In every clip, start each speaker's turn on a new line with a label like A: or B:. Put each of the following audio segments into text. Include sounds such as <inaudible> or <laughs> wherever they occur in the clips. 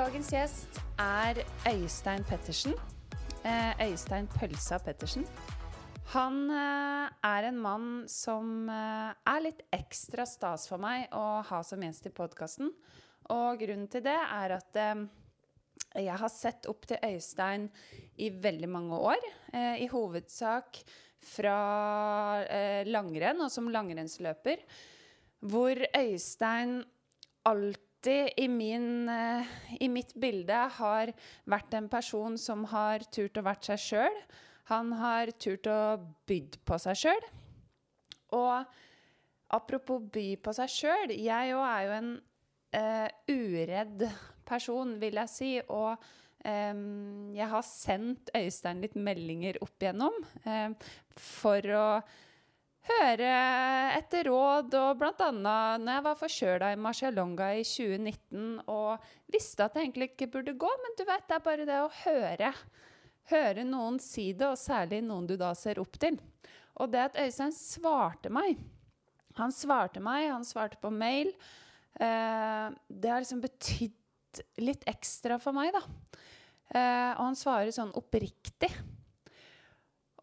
A: Dagens gjest er Øystein Pettersen. Eh, Øystein Pølsa Pettersen. Han eh, er en mann som eh, er litt ekstra stas for meg å ha som gjest i podkasten. Og grunnen til det er at jeg har sett opp til Øystein i veldig mange år. I hovedsak fra langrenn og som langrennsløper. Hvor Øystein alltid alltid i, min, eh, i mitt bilde har vært en person som har turt å vært seg sjøl. Han har turt å bydd på seg sjøl. Og apropos by på seg sjøl, jeg òg er jo en eh, uredd person, vil jeg si. Og eh, jeg har sendt Øystein litt meldinger opp igjennom eh, for å høre etter råd, og bl.a. når jeg var forkjøla i Marcialonga i 2019 og visste at det egentlig ikke burde gå, men du vet, det er bare det å høre. Høre noen si det, og særlig noen du da ser opp til. Og det at Øystein svarte meg Han svarte meg, han svarte på mail. Eh, det har liksom betydd litt ekstra for meg, da. Eh, og han svarer sånn oppriktig.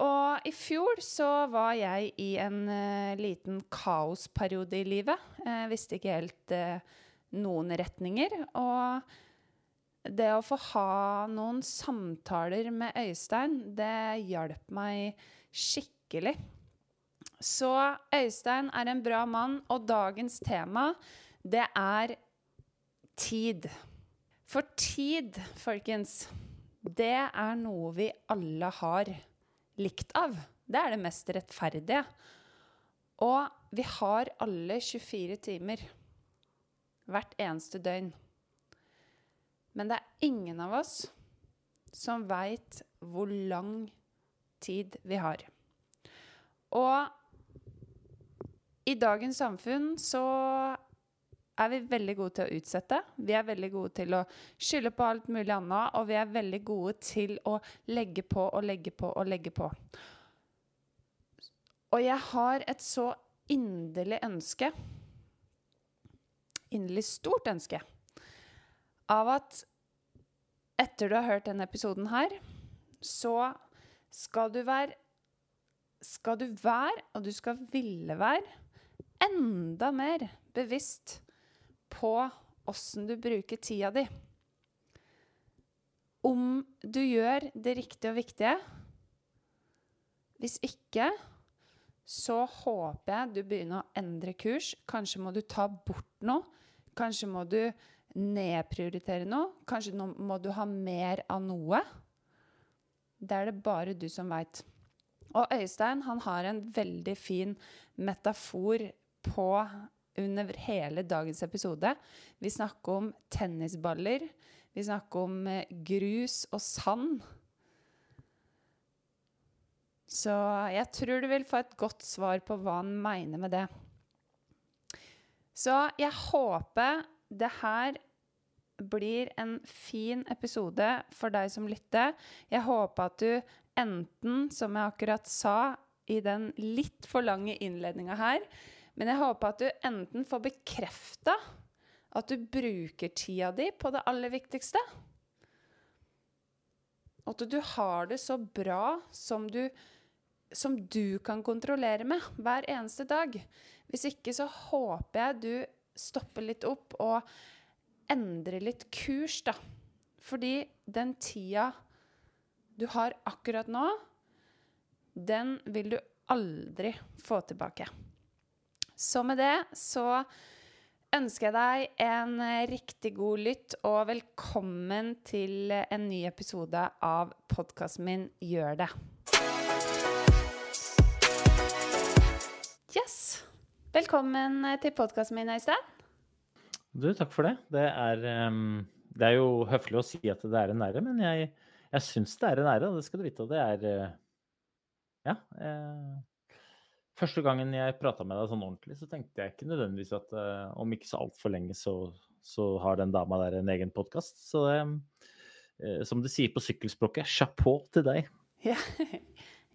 A: Og i fjor så var jeg i en uh, liten kaosperiode i livet. Jeg uh, visste ikke helt uh, noen retninger. Og det å få ha noen samtaler med Øystein, det hjalp meg skikkelig. Så Øystein er en bra mann, og dagens tema, det er tid. For tid, folkens, det er noe vi alle har likt av. Det er det mest rettferdige. Og vi har alle 24 timer hvert eneste døgn. Men det er ingen av oss som veit hvor lang tid vi har. Og i dagens samfunn så er vi veldig gode til å utsette. Vi er veldig gode til å skylde på alt mulig annet, og vi er veldig gode til å legge på og legge på og legge på. Og jeg har et så inderlig ønske, inderlig stort ønske, av at etter du har hørt denne episoden her, så skal du være Skal du være, og du skal ville være, enda mer bevisst på åssen du bruker tida di. Om du gjør det riktige og viktige. Hvis ikke, så håper jeg du begynner å endre kurs. Kanskje må du ta bort noe. Kanskje må du nedprioritere noe. Kanskje må du ha mer av noe. Det er det bare du som veit. Og Øystein han har en veldig fin metafor på under hele dagens episode. Vi snakker om tennisballer. Vi snakker om eh, grus og sand. Så jeg tror du vil få et godt svar på hva han mener med det. Så jeg håper det her blir en fin episode for deg som lytter. Jeg håper at du enten, som jeg akkurat sa i den litt for lange innledninga her, men jeg håper at du enten får bekrefta at du bruker tida di på det aller viktigste. Og at du har det så bra som du, som du kan kontrollere med hver eneste dag. Hvis ikke så håper jeg du stopper litt opp og endrer litt kurs, da. Fordi den tida du har akkurat nå, den vil du aldri få tilbake. Så med det så ønsker jeg deg en riktig god lytt, og velkommen til en ny episode av podkasten min Gjør det. Yes. Velkommen til podkasten min, Øystein.
B: Du, takk for det. Det er, um, det er, jo høflig å si at det er en ære, men jeg, jeg syns det er en ære, og det skal du vite. Og det er uh, Ja. Uh, Første gangen jeg prata med deg sånn ordentlig, så tenkte jeg ikke nødvendigvis at uh, om ikke så altfor lenge, så, så, har den dama der en egen podkast. Så det, uh, som de sier på sykkelspråket, chapeau til deg. <laughs>
A: Ja,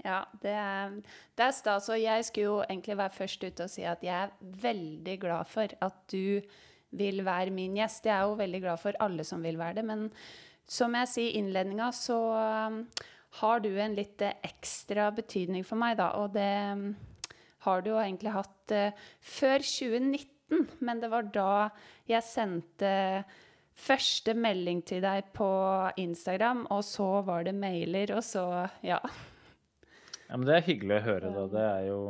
A: ja det, er, det er stas. Og jeg skulle jo egentlig være først ute og si at jeg er veldig glad for at du vil være min gjest. Jeg er jo veldig glad for alle som vil være det, men som jeg sier i innledninga, så um, har du en litt eh, ekstra betydning for meg, da. Og det har du jo egentlig hatt uh, før 2019, men det var da jeg sendte første melding til deg på Instagram, og så var det mailer, og så ja.
B: Ja, men det er hyggelig å høre, da. Det er jo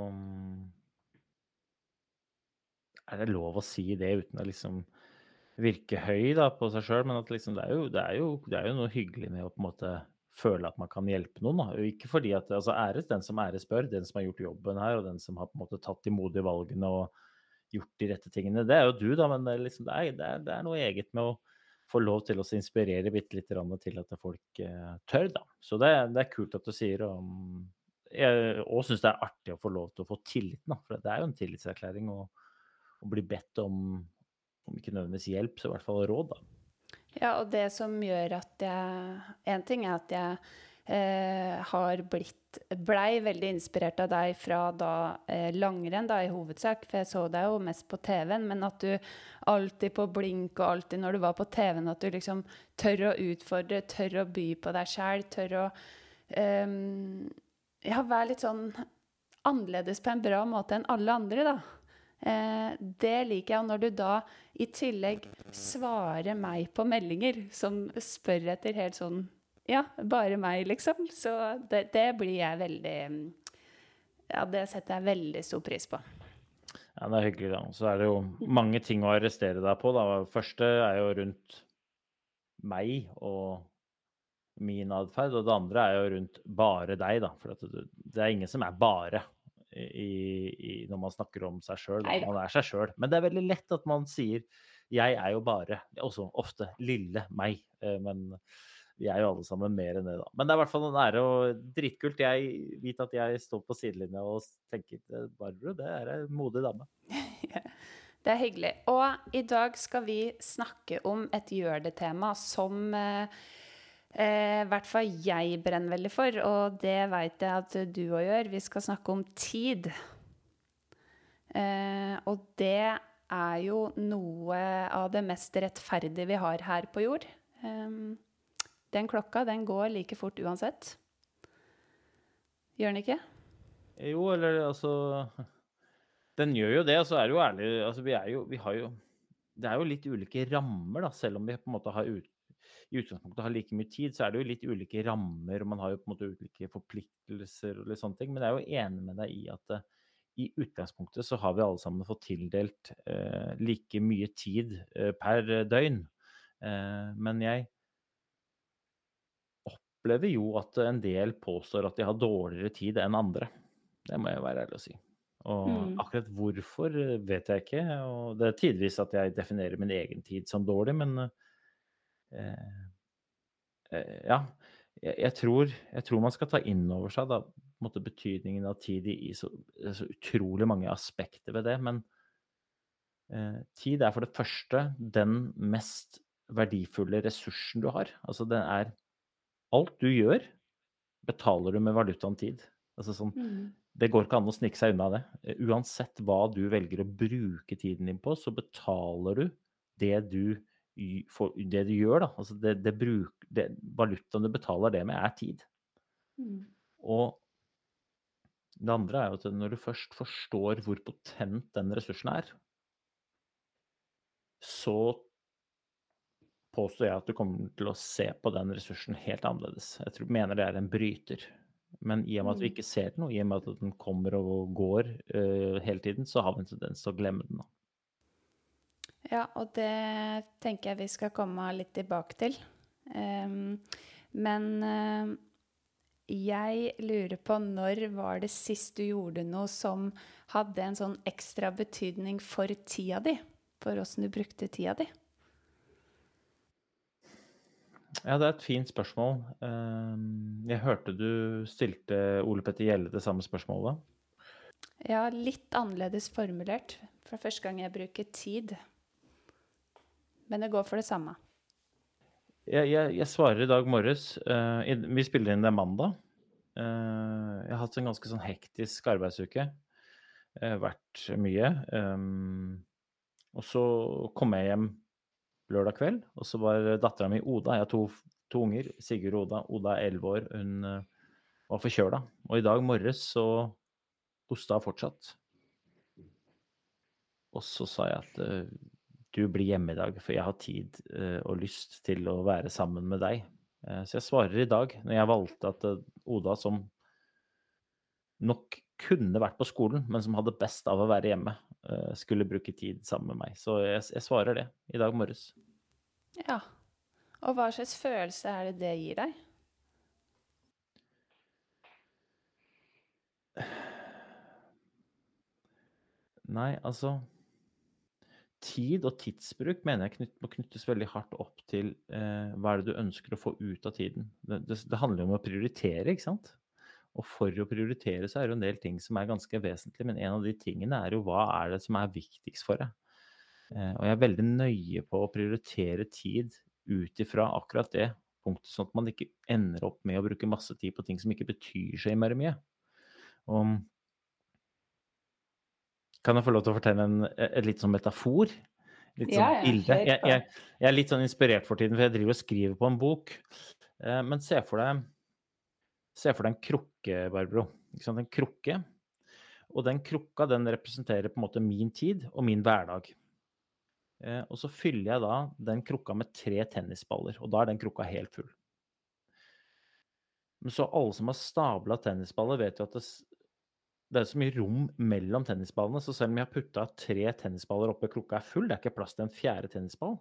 B: Er det lov å si det uten å liksom virke høy da, på seg sjøl? Men liksom, det, er jo, det, er jo, det, er jo, noe hyggelig med å på en måte føle at man kan hjelpe noen. Da. Ikke fordi at, altså Æres den som æres bør, den som har gjort jobben her, og den som har på en måte tatt de modige valgene og gjort de rette tingene. Det er jo du, da, men det er, liksom, det er, det er noe eget med å få lov til å inspirere bitte litt til at folk eh, tør, da. Så det, det, er kult at du sier. Og jeg òg syns det er artig å få lov til å få tilliten, da. For det er jo en tillitserklæring å, å bli bedt om, om ikke nødvendigvis hjelp, så i hvert fall råd, da.
A: Ja, og det som gjør at jeg En ting er at jeg eh, har blitt Blei veldig inspirert av deg fra da eh, langrenn, da i hovedsak, for jeg så deg jo mest på TV-en, men at du alltid på blink og alltid når du var på TV-en, at du liksom tør å utfordre, tør å by på deg sjæl, tør å eh, ja, være litt sånn annerledes på en bra måte enn alle andre, da. Eh, det liker jeg. Og når du da i tillegg svarer meg på meldinger som spør etter helt sånn Ja, bare meg, liksom. Så det, det blir jeg veldig Ja, det setter jeg veldig stor pris på.
B: Ja, det er hyggelig, da. Så er det jo mange ting å arrestere deg på. Da. Første er jo rundt meg og min atferd, og det andre er jo rundt bare deg, da. For det er ingen som er bare i, i, når man snakker om seg sjøl. Man er seg sjøl. Men det er veldig lett at man sier 'jeg er jo bare', også ofte 'lille meg'. Eh, men vi er jo alle sammen mer enn det, da. Men det er i hvert fall en ære og dritkult. Jeg vet at jeg står på sidelinja og tenker 'Barbro, det er ei modig dame'. <laughs>
A: Det er hyggelig. Og i dag skal vi snakke om et gjør det-tema som eh, eh, hvert fall jeg brenner veldig for, og det veit jeg at du òg gjør. Vi skal snakke om tid. Eh, og det er jo noe av det mest rettferdige vi har her på jord. Eh, den klokka, den går like fort uansett. Gjør den ikke?
B: Jo, eller altså Den gjør jo det, og så er det jo ærlig altså, vi, er jo, vi har jo Det er jo litt ulike rammer, da, selv om vi på en måte har ut, i utgangspunktet har like mye tid, så er det jo litt ulike rammer, og man har jo på en måte ulike forpliktelser og litt sånne ting. Men jeg er jo enig med deg i at uh, i utgangspunktet så har vi alle sammen fått tildelt uh, like mye tid uh, per døgn. men jeg opplever jo at en del påstår at de har dårligere tid enn andre. Det må jeg være ærlig å si. Og mm. akkurat hvorfor vet jeg ikke. Og det er tidvis at jeg definerer min egen tid som dårlig, men Eh, eh, ja, jeg, tror, jeg, tror, man skal ta inn over seg da, betydningen av tid i, så, så, utrolig mange aspekter ved det. Men eh, tid er for det første den mest verdifulle ressursen du har. Altså det er Alt du gjør, betaler du med valutaen tid. Altså sånn, mm. Det går ikke an å snike seg unna det. Uansett hva du velger å bruke tiden din på, så betaler du det du for det du gjør, da. Altså det, det, bruk, det valutaen du betaler det med, er tid. Mm. Og det andre er jo at når du først forstår hvor potent den ressursen er, så påstår jeg at du kommer til å se på den ressursen helt annerledes. Jeg tror, mener det er en bryter. Men i og med at vi mm. ikke ser den, og i og med at den kommer og går uh, hele tiden, så har vi en tendens til å glemme den. Da.
A: Ja, og det tenker jeg vi skal komme litt tilbake til. Um, men uh, jeg lurer på når var det sist du gjorde noe som hadde en sånn ekstra betydning for tida di? For åssen du brukte tida di?
B: Ja, det er et fint spørsmål. Um, jeg hørte du stilte Ole Petter Gjelle det samme spørsmålet.
A: Ja, litt annerledes formulert. For første gang jeg bruker tid. Men det går for det samme.
B: Jeg, jeg, jeg svarer i dag morges. Uh, vi spiller inn det mandag. Uh, jeg har hatt en ganske sånn hektisk arbeidsuke. Uh, vært mye. Um, Og så kom jeg hjem lørdag kveld, og så var dattera mi Oda Jeg har to, to unger. Sigurd og Oda. Oda er elleve år. Hun var forkjøla. Og i dag morges så hosta hun fortsatt. Og så sa jeg at du blir hjemme i dag, for jeg har tid uh, og lyst til å være sammen med deg. så jeg svarer i dag, når jeg valgte at Oda, som nok kunne vært på skolen, men som hadde best av å være hjemme, skulle bruke tid sammen med meg. Så jeg, jeg, svarer det i dag morges.
A: Ja. Og hva slags følelse er det det gir deg?
B: Nei, altså Tid og tidsbruk mener jeg knytt, må knyttes veldig hardt opp til eh, hva er det du ønsker å få ut av tiden. Det, det, det handler jo om å prioritere, ikke sant? Og for å prioritere så er det en del ting som er ganske vesentlige, men en av de tingene er jo hva er det som er viktigst for deg. Eh, og jeg er veldig nøye på å prioritere tid ut ifra akkurat det punktet, sånn at man ikke ender opp med å bruke masse tid på ting som ikke betyr så innmari mye. Og kan jeg få lov til å fortelle en, et litt sånn metafor? Litt sånn ja, bilde. Jeg, jeg, jeg, er litt sånn inspirert for tiden, for jeg driver og skriver på en bok. Eh, men se for deg Se for deg en krukke, Barbro. En krukke. Og den krukka den representerer på en måte min tid og min hverdag. Eh, og så fyller jeg da den krukka med tre tennisballer, og da er den krukka helt full. Men så alle som har stabla tennisballer, vet jo at det, det, er så mye rom mellom tennisballene. Så selv om jeg har putta tre tennisballer oppi klokka er full, det er ikke plass til en fjerde tennisball,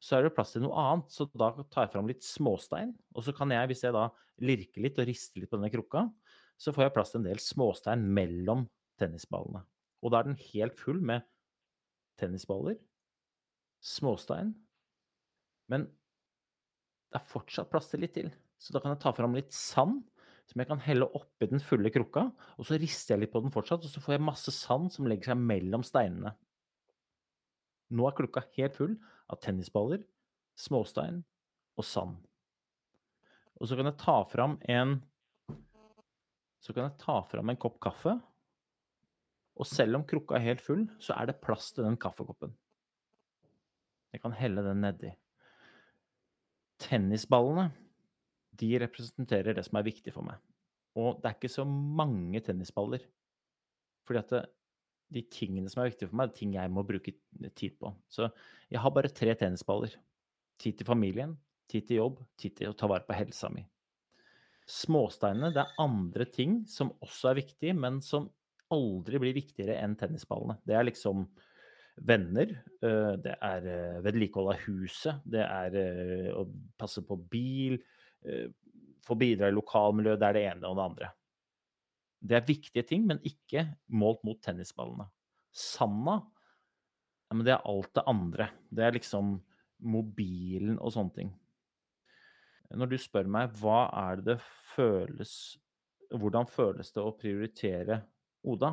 B: så er det plass til noe annet. Så da tar jeg fram litt småstein. Og så kan jeg, hvis jeg da lirker litt og rister litt på denne krukka, så får jeg plass til en del småstein mellom tennisballene. Og da er den helt full med tennisballer, småstein, men det er fortsatt plass til litt til. Så da kan jeg ta fram litt sand som jeg kan helle oppi den fulle krukka. Og så rister jeg litt på den fortsatt, og så får jeg masse sand som legger seg mellom steinene. Nå er klokka helt full av tennisballer, småstein og sand. Og så kan jeg ta fram en Så kan jeg ta fram en kopp kaffe. Og selv om krukka er helt full, så er det plass til den kaffekoppen. Jeg kan helle den nedi. Tennisballene, de representerer det som er viktig for meg. Og det er ikke så mange tennisballer. Fordi at det, de tingene som er viktige for meg, er ting jeg må bruke tid på. Så jeg har bare tre tennisballer. Tid til familien, tid til jobb, tid til å ta vare på helsa mi. Småsteinene, det er andre ting som også er viktige, men som aldri blir viktigere enn tennisballene. Det er liksom venner, øh, det er øh, vedlikehold av huset, det er å passe på bil, få bidra i lokalmiljøet, det er det ene og det andre. Det er viktige ting, men ikke målt mot tennisballene. Sanna, ja, men det er alt det andre. Det er liksom mobilen og sånne ting. Når du spør meg hva er det det føles Hvordan føles det å prioritere Oda?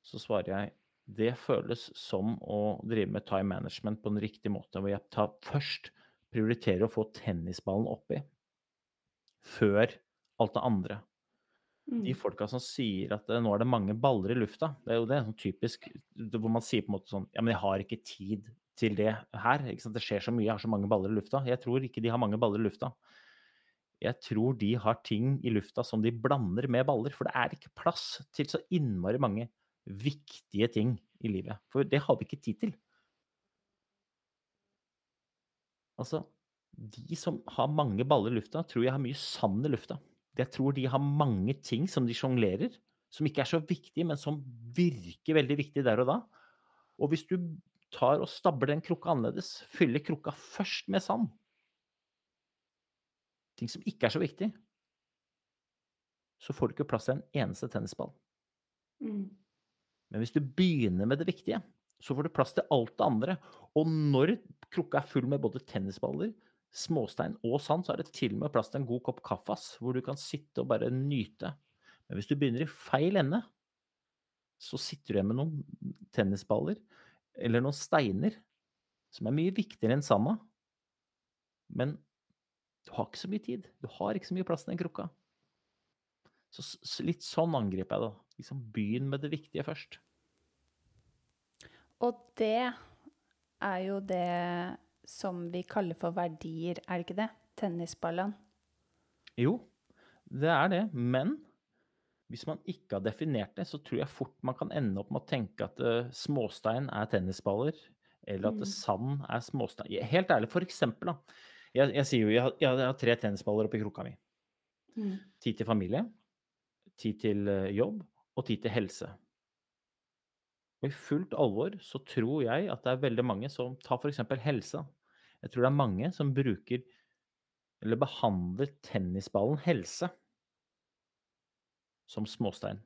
B: Så svarer jeg det føles som å drive med time management på en riktig måte. Hvor jeg tar først prioriterer å få tennisballen oppi før alt det andre. De mm. folka som sier at eh, nå er det mange baller i lufta, det er jo det sånn typisk hvor man sier på en måte sånn Ja, men jeg har ikke tid til det her. Det skjer så mye, jeg har så mange baller i lufta. Jeg tror ikke de har mange baller i lufta. Jeg tror de har ting i lufta som de blander med baller. For det er ikke plass til så innmari mange viktige ting i livet. For det har vi ikke tid til. Altså, de som har mange baller i lufta, tror jeg har mye sand i lufta. Jeg tror de har mange ting som de sjonglerer, som ikke er så viktige, men som virker veldig viktige der og da. Og hvis du tar og stabler den krukka annerledes, fyller krukka først med sand Ting som ikke er så viktig, så får du ikke plass til en eneste tennisball. Mm. Men hvis du begynner med det viktige, så får du plass til alt det andre. Og når krukka er full med både tennisballer, småstein og sand, så er det til og med plass til en god kopp kaffas, hvor du kan sitte og bare nyte. Men hvis du begynner i feil ende, så sitter du igjen med noen tennisballer eller noen steiner som er mye viktigere enn sanda. Men du har ikke så mye tid. Du har ikke så mye plass til den krukka. Så litt sånn angriper jeg det. Liksom begynn med det viktige først.
A: Og det er jo det som vi kaller for verdier, er det ikke det? Tennisballene.
B: Jo, det er det. Men hvis man ikke har definert det, så tror jeg fort man kan ende opp med å tenke at uh, småstein er tennisballer, eller at
A: Mm.
B: sand er småstein. Helt ærlig, for eksempel, da. Jeg, jeg sier jo jeg har, jeg har tre tennisballer oppi krukka mi.
A: Mm.
B: Tid til familie, tid til eh, jobb og tid til helse. Og i fullt alvor så tror jeg at det er veldig mange som tar f.eks. helse. Jeg tror det er mange som bruker eller behandler tennisballen helse som småstein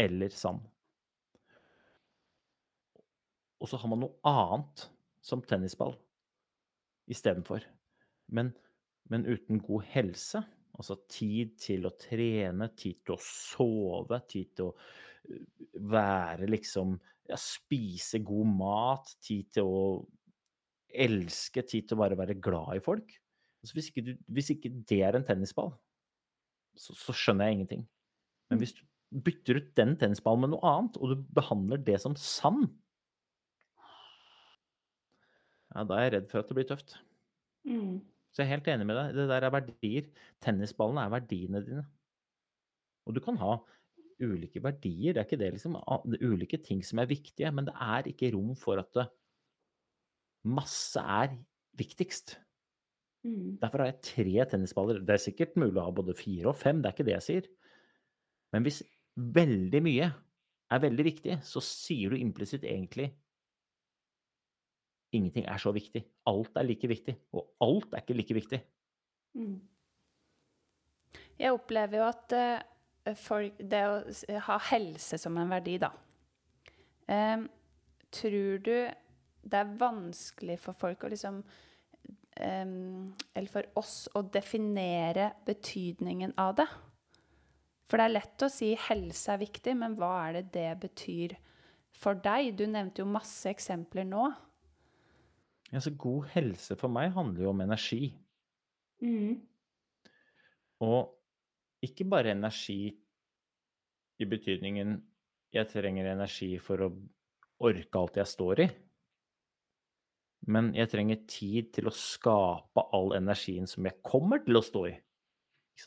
B: eller sand. Og så har man noe annet som tennisball istedenfor. Men, men uten god helse, altså tid til å trene, tid til å sove, tid til å være liksom ja, Spise god mat, tid til å elske, tid til å bare være glad i folk. Altså hvis, ikke du, hvis ikke det er en tennisball, så, så skjønner jeg ingenting. Men hvis du bytter ut den tennisballen med noe annet, og du behandler det som sand, ja, da er jeg redd for at det blir tøft.
A: Mm.
B: Så jeg er helt enig med deg. Det der er verdier. Tennisballene er verdiene dine. Og du kan ha ulike verdier, det er ikke det liksom. det er Ulike ting som er viktige, men det er ikke rom for at det, masse er viktigst.
A: Mm.
B: Derfor har jeg tre tennisballer. Det er sikkert mulig å ha både fire og fem, det er ikke det jeg sier. Men hvis veldig mye er veldig viktig, så sier du implisitt egentlig ingenting er så viktig. Alt er like viktig, og alt er ikke like viktig.
A: Mm. Jeg opplever jo at eh, folk Det å ha helse som en verdi, da. Um, tror du det er vanskelig for folk å liksom um, Eller for oss å definere betydningen av det? For det er lett å si helse er viktig, men hva er det det betyr for deg? Du nevnte jo masse eksempler nå.
B: Altså, god helse for meg handler jo om energi. Og ikke bare energi i betydningen jeg trenger energi for å orke alt jeg står i. Men jeg trenger tid til å skape all energien som jeg kommer til å stå i.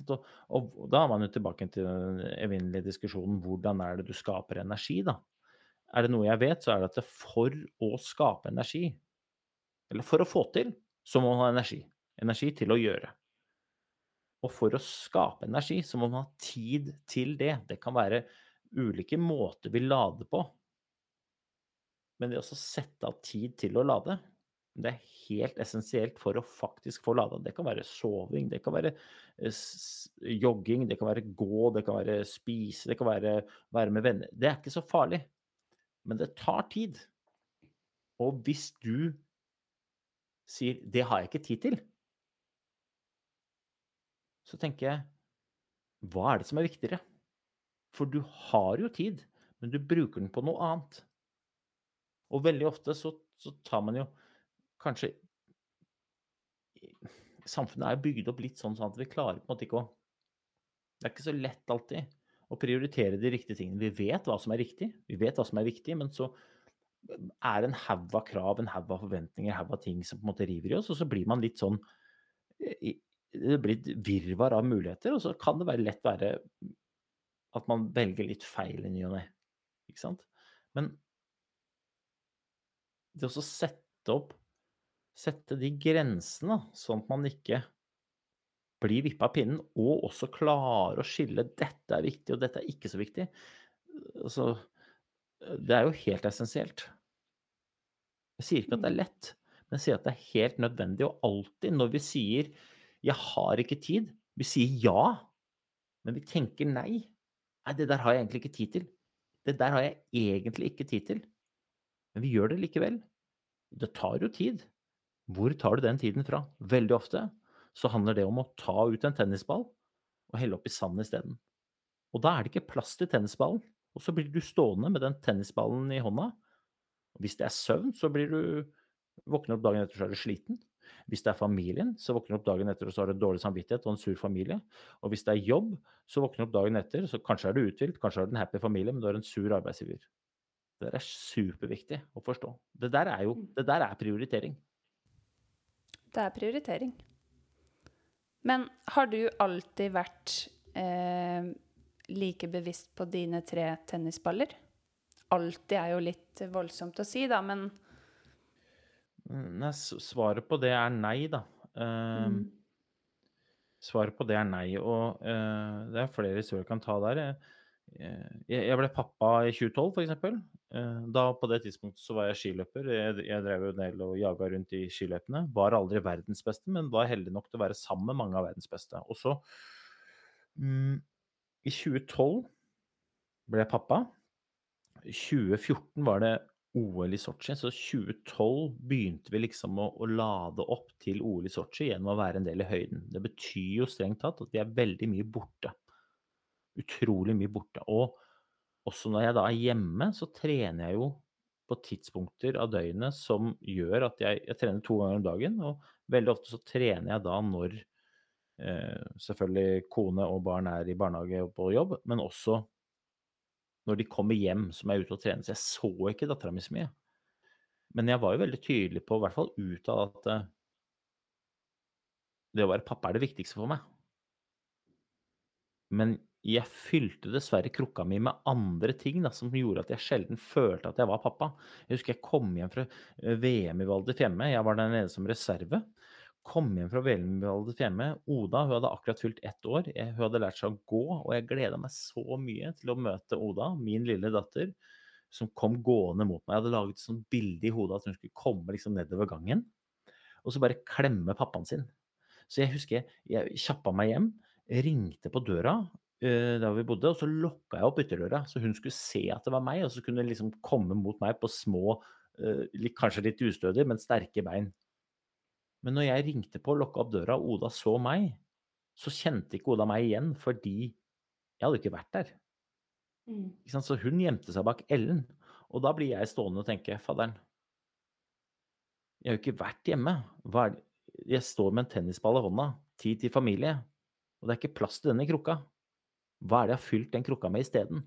B: Og, og da er man jo tilbake til den evinnelige diskusjonen hvordan er det du skaper energi, da? Er det noe jeg vet, så er det at det for å skape energi, eller for å få til, så må man ha energi. Energi til å gjøre. Og for å skape energi, så må man ha tid til det. Det kan være ulike måter vi lader på. Men det å sette av tid til å lade, det er helt essensielt for å faktisk få lada. Det kan være soving, det kan være eh, jogging, det kan være gå, det kan være spise, det kan være være med venner. Det er ikke så farlig, men det tar tid. Og hvis du sier 'det har jeg ikke tid til', så tenker jeg hva er det som er viktigere? For du har jo tid, men du bruker den på noe annet. Og veldig ofte så, så tar man jo kanskje Samfunnet er bygd opp litt sånn, sånn at vi klarer på en måte ikke å Det er ikke så lett alltid å prioritere de riktige tingene. Vi vet hva som er riktig, vi vet hva som er viktig, men så er en haug av krav, en haug av forventninger, en haug av ting som på en måte river i oss, og så blir man litt sånn Det blir et virvar av muligheter, og så kan det være lett være at man velger litt feil i ny og ne. Ikke sant? Men det å sette opp Sette de grensene, sånn at man ikke blir vippa av pinnen, og også klarer å skille dette er viktig, og dette er ikke så viktig. Altså, det er jo helt essensielt. Jeg sier ikke at det er lett, men jeg sier at det er helt nødvendig. Og alltid når vi sier 'jeg har ikke tid', vi sier ja, men vi tenker nei. Nei, det der har jeg egentlig ikke tid til. Det der har jeg egentlig ikke tid til. Men vi gjør det likevel. Det tar jo tid. Hvor tar du den tiden fra? Veldig ofte så handler det om å ta ut en tennisball og helle oppi sand isteden. Og da er det ikke plass til tennisballen. Og så blir du stående med den tennisballen i hånda. Hvis det er søvn, så blir du våkner opp dagen etter så er du sliten. Hvis det er familien, så våkner du opp dagen etter og så har du dårlig samvittighet og en sur familie. Og hvis det er jobb, så våkner du opp dagen etter, så kanskje er du uthvilt, kanskje har du en happy familie, men du har en sur arbeidsgiver. Det der er superviktig å forstå. Det der er jo det der er prioritering.
A: Det er prioritering. Men har du alltid vært eh, like bevisst på dine tre tennisballer? Alltid er jo litt voldsomt å si, da, men
B: Nei, svaret på det er nei, da. Uh,
A: Mm.
B: Svaret på det er nei. Og uh, det er flere historier jeg kan ta der. Jeg, jeg ble pappa i 2012, f.eks. Uh, da på det tidspunktet så var jeg skiløper. Jeg, jeg drev jo en del og jaga rundt i skiløypene. Var aldri verdens beste, men var heldig nok til å være sammen med mange av verdens beste. Og så, um, i 2012 ble jeg pappa. I 2014 var det OL i Sotsji, så 2012 begynte vi liksom å, å lade opp til OL i Sotsji gjennom å være en del i høyden. Det betyr jo strengt tatt at vi er veldig mye borte. Utrolig mye borte. Og også når jeg da er hjemme, så trener jeg jo på tidspunkter av døgnet som gjør at jeg, jeg trener to ganger om dagen. Og veldig ofte så trener jeg da når eh, selvfølgelig kone og barn er i barnehage og på jobb, men også når de kommer hjem som er ute og trener. Så jeg så ikke dattera mi så mye. Men jeg var jo veldig tydelig på, i hvert fall utad, at eh, det å være pappa er det viktigste for meg. Men jeg fylte dessverre krukka mi med andre ting da, som gjorde at jeg sjelden følte at jeg var pappa. Jeg husker jeg kom hjem fra eh, VM i Val di Fiemme. Jeg var der nede som reserve. Kom hjem fra di Fiemme. Oda hun hadde akkurat fylt ett år. Hun hadde lært seg å gå, og jeg gleda meg så mye til å møte Oda, min lille datter, som kom gående mot meg. Jeg hadde laget et sånt bilde i hodet at hun skulle komme liksom nedover gangen, og så bare klemme pappaen sin. Så jeg husker jeg, kjappa meg hjem, ringte på døra der vi bodde, og så lokka jeg opp ytterdøra, så hun skulle se at det var meg, og så kunne hun liksom komme mot meg på små, kanskje litt ustødige, men sterke bein. Men når jeg ringte på og lukka opp døra, og Oda så meg, så kjente ikke Oda meg igjen, fordi jeg hadde ikke vært der. Ikke sant? Så hun gjemte seg bak Ellen. Og da blir jeg stående og tenke, fadderen, jeg har jo ikke vært hjemme. Jeg står med en tennisball i hånda, tid til familie, og det er ikke plass til denne krukka. Hva er det jeg har fylt den krukka med isteden?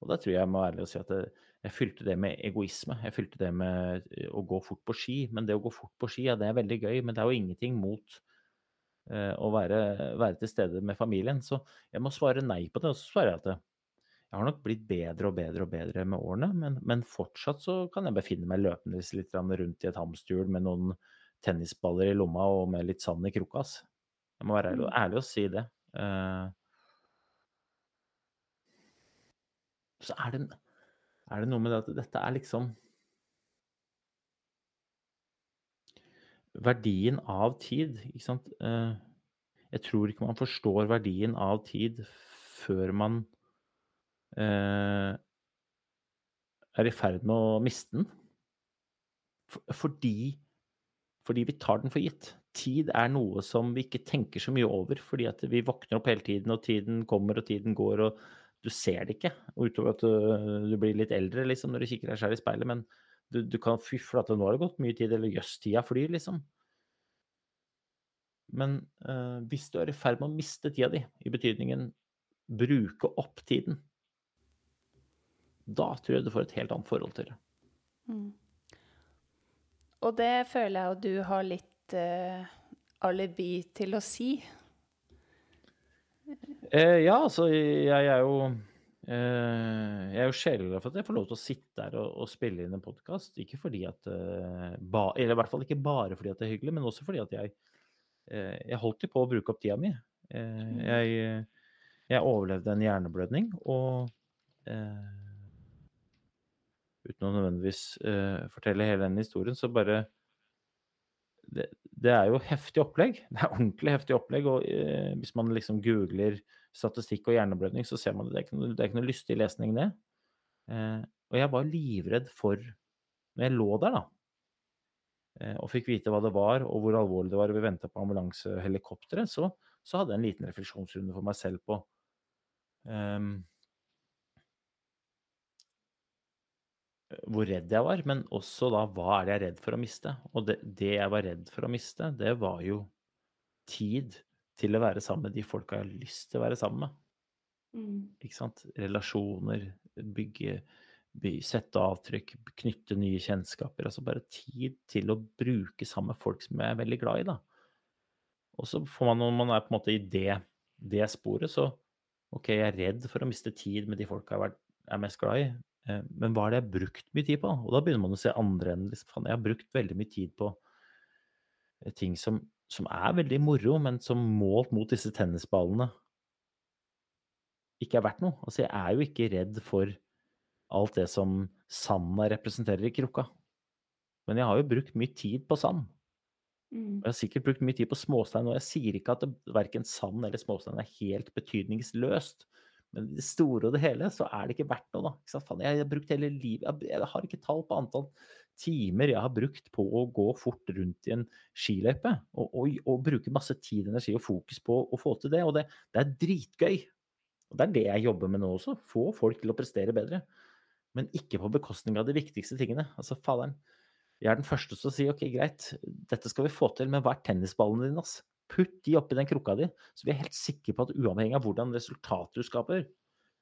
B: Og da tror jeg jeg må være ærlig og si at det, jeg fylte det med egoisme. Jeg fylte det med eh, å gå fort på ski. Men det å gå fort på ski, ja, det er veldig gøy, men det er jo ingenting mot uh, å være, være til stede med familien. Så jeg må svare nei på det. Og så svarer jeg at jeg har nok blitt bedre og bedre og bedre med årene, men, men fortsatt så kan jeg befinne meg løpende litt rundt i et hamsterhjul med noen tennisballer i lomma og med litt sand i krukka. Jeg må være ærlig, ærlig og si det. Uh, så er det, er det noe med det at dette er liksom Verdien av tid, ikke sant. Eh, jeg tror ikke man forstår verdien av tid før man eh, er i ferd med å miste den. Fordi, fordi vi tar den for gitt. Tid er noe som vi ikke tenker så mye over, fordi at vi våkner opp hele tiden, og tiden kommer og tiden går, og du ser det ikke. Utover at du, du blir litt eldre liksom, når du kikker deg selv i speilet, men du, du kan fy flate, nå har det gått mye tid, eller jøss, tida flyr, liksom. Men eh, hvis du er i ferd med å miste tida di, i betydningen bruke opp tiden, da tror jeg du får et helt annet forhold til det.
A: Og det føler jeg at du har litt eh, alibi til å si.
B: Eh, ja, altså, jeg er jo eh, Jeg er jo sjeleglad for at jeg får lov til å sitte her og, og spille inn en podkast. Ikke fordi at eh, ba, Eller i hvert fall ikke bare fordi at det er hyggelig, men også fordi at jeg eh, Jeg holdt jo på å bruke opp tida mi. Eh, jeg, jeg overlevde en hjerneblødning, og eh, uten å nødvendigvis eh, fortelle hele den historien, så bare det, det er jo heftig opplegg. <laughs> Det er ordentlig heftig opplegg. Og hvis man liksom googler statistikk og hjerneblødning, så ser man det. Det er ikke noe, er ikke noe lystig lesning, det. Eh, og jeg var livredd for Når jeg lå der, da, eh, og fikk vite hva det var, og hvor alvorlig det var, og vi venta på ambulansehelikopteret, så, så hadde jeg en liten refleksjonsrunde for meg selv på ehm, hvor redd jeg var, men også da hva er det jeg er redd for å miste? Og det, det jeg var redd for å miste, det var jo tid til å være sammen med de folka jeg har lyst til å være sammen med. Ikke sant? Relasjoner, bygge, by sette avtrykk, knytte nye kjennskaper. Altså bare tid til å bruke sammen med folk som jeg er veldig glad i, da. Og så får man, når man er på en måte i det, det sporet, så OK, jeg er redd for å miste tid med de folka jeg er mest glad i. Eh, Men hva er det jeg har brukt mye tid på? Og da begynner man å se andre enden. Liksom, faen, jeg har brukt veldig mye tid på eh, ting som, som er veldig moro, men som målt mot disse tennisballene ikke er verdt noe. Altså, jeg er jo ikke redd for alt det som sanda representerer i krukka. Men jeg har jo brukt mye tid på sand.
A: Mm.
B: Og jeg har sikkert brukt mye tid på småstein, og jeg sier ikke at verken sand eller småstein er helt betydningsløst. Men i det store og det hele så er det ikke verdt noe, da. Faen, jeg har brukt hele livet jeg, har ikke tall på antall timer jeg har brukt på å gå fort rundt i en skiløype. Og, og, og bruke masse tid, energi og fokus på å få til det. Og det, det er dritgøy. Og det er det jeg jobber med nå også. Få folk til å prestere bedre. Men ikke på bekostning av de viktigste tingene. Altså, faderen. Jeg er den første til å si ok, greit, dette skal vi få til, men hva er tennisballene dine? ass? Putt de oppi den krukka di, så vi er helt sikre på at uavhengig av hvordan resultatet du skaper,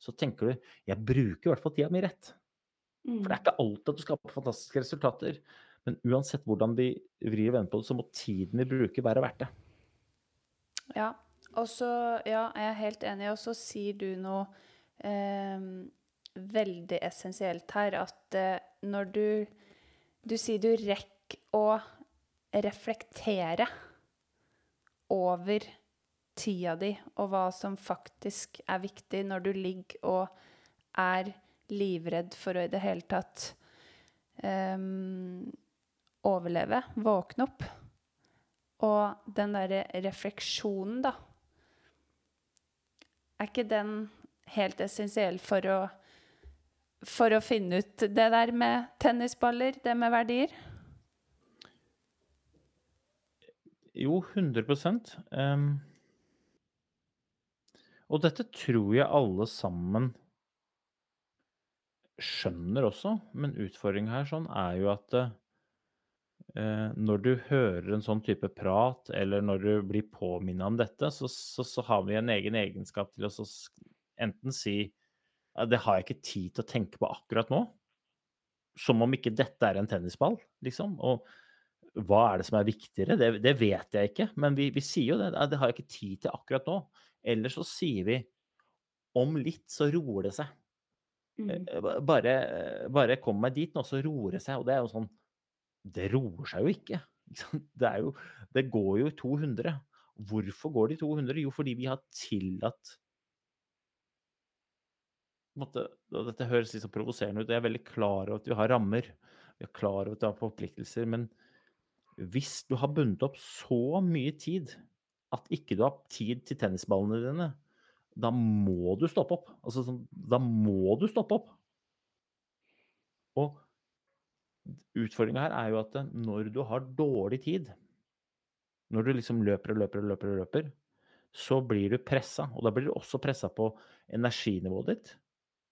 B: så tenker du jeg bruker i hvert fall tida mi rett.
A: Mm.
B: For det er ikke alltid at du skaper fantastiske resultater. Men uansett hvordan vi vrir og vender på det, så må tiden vi bruker, være verdt det.
A: Ja, og så Ja, jeg er helt enig. Og så sier du noe eh, veldig essensielt her, at eh, når du Du sier du rekker å reflektere over tida di og hva som faktisk er viktig når du ligger og er livredd for å i det hele tatt um, overleve, våkne opp. Og den derre refleksjonen, da Er ikke den helt essensiell for å For å finne ut det der med tennisballer, det med verdier?
B: Jo, 100% Ehm, Og dette tror jeg alle sammen skjønner også, men utfordringen her sånn er jo at uh, når du hører en sånn type prat, eller når du blir påminnet om dette, så, så, så har vi en egen egenskap til å enten si det har jeg ikke tid til å tenke på akkurat nå. Som om ikke dette er en tennisball, liksom. Og hva er det som er viktigere? Det, det vet jeg ikke, men vi, vi sier jo det. Det har jeg ikke tid til akkurat nå. Eller så sier vi om litt så roer det seg. Mm. Bare, bare kom meg dit nå, så roer det seg. Og det er jo sånn Det roer seg jo ikke. <laughs> Det, jo, det går jo 200. Hvorfor går de 200? Jo, fordi vi har tillatt måte, Dette høres litt så provoserende ut. Jeg er veldig klar over at vi har rammer. Vi er klar over at vi har forpliktelser. Men hvis du har bundet opp så mye tid at ikke du har tid til tennisballene dine, da må du stoppe opp. Altså, sånn, da må du stoppe opp. Og utfordringa her er jo at når du har dårlig tid, når du liksom løper og løper og løper, og løper, så blir du pressa. Og da blir du også pressa på energinivået ditt.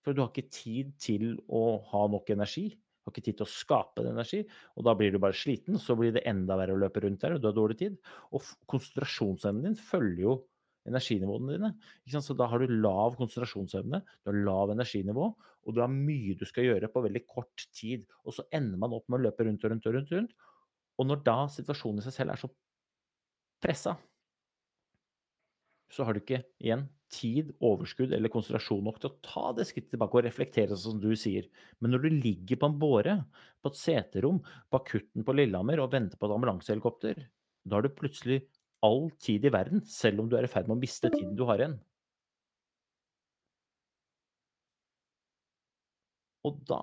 B: For du har ikke tid til å ha nok energi. Har ikke tid til å skape den energi. Og da blir du bare sliten, så blir det enda verre å løpe rundt der, og du har dårlig tid. Og konsentrasjonsevnen din følger jo energinivåene dine. Så da har du lav konsentrasjonsevne, du har lav energinivå, og du har mye du skal gjøre på veldig kort tid. Og så ender man opp med å løpe rundt og rundt og rundt. og rundt. Og når da situasjonen i seg selv er så pressa, så har du ikke igjen tid, overskudd eller konsentrasjon nok til å ta det skrittet tilbake og reflektere, sånn som du sier. Men når du ligger på en båre, på et seterom, på akutten på Lillehammer og venter på et ambulansehelikopter, da har du plutselig all tid i verden, selv om du er i ferd med å miste tiden du har igjen. Og da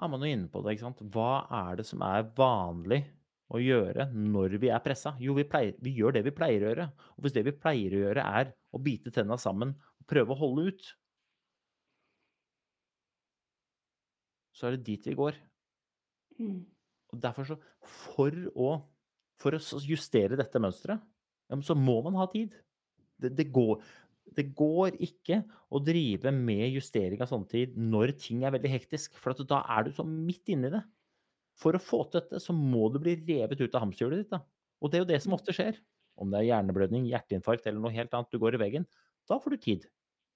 B: er man jo inne på det, ikke sant. Hva er det som er vanlig å gjøre når vi er pressa? Jo, vi, pleier, vi gjør det vi pleier å gjøre. Og hvis det vi pleier å gjøre er å bite tenna sammen og prøve å holde ut, så er det dit vi går. Og derfor så For å, for å justere dette mønsteret, så må man ha tid. Det, det, går, det går ikke å drive med justering av sånn tid når ting er veldig hektisk, for da er du så midt inni det. For å få til dette, så må du bli revet ut av hamsterhjulet ditt. Da. Og det er jo det som ofte skjer. Om det er hjerneblødning, hjerteinfarkt eller noe helt annet, du går i veggen. Da får du tid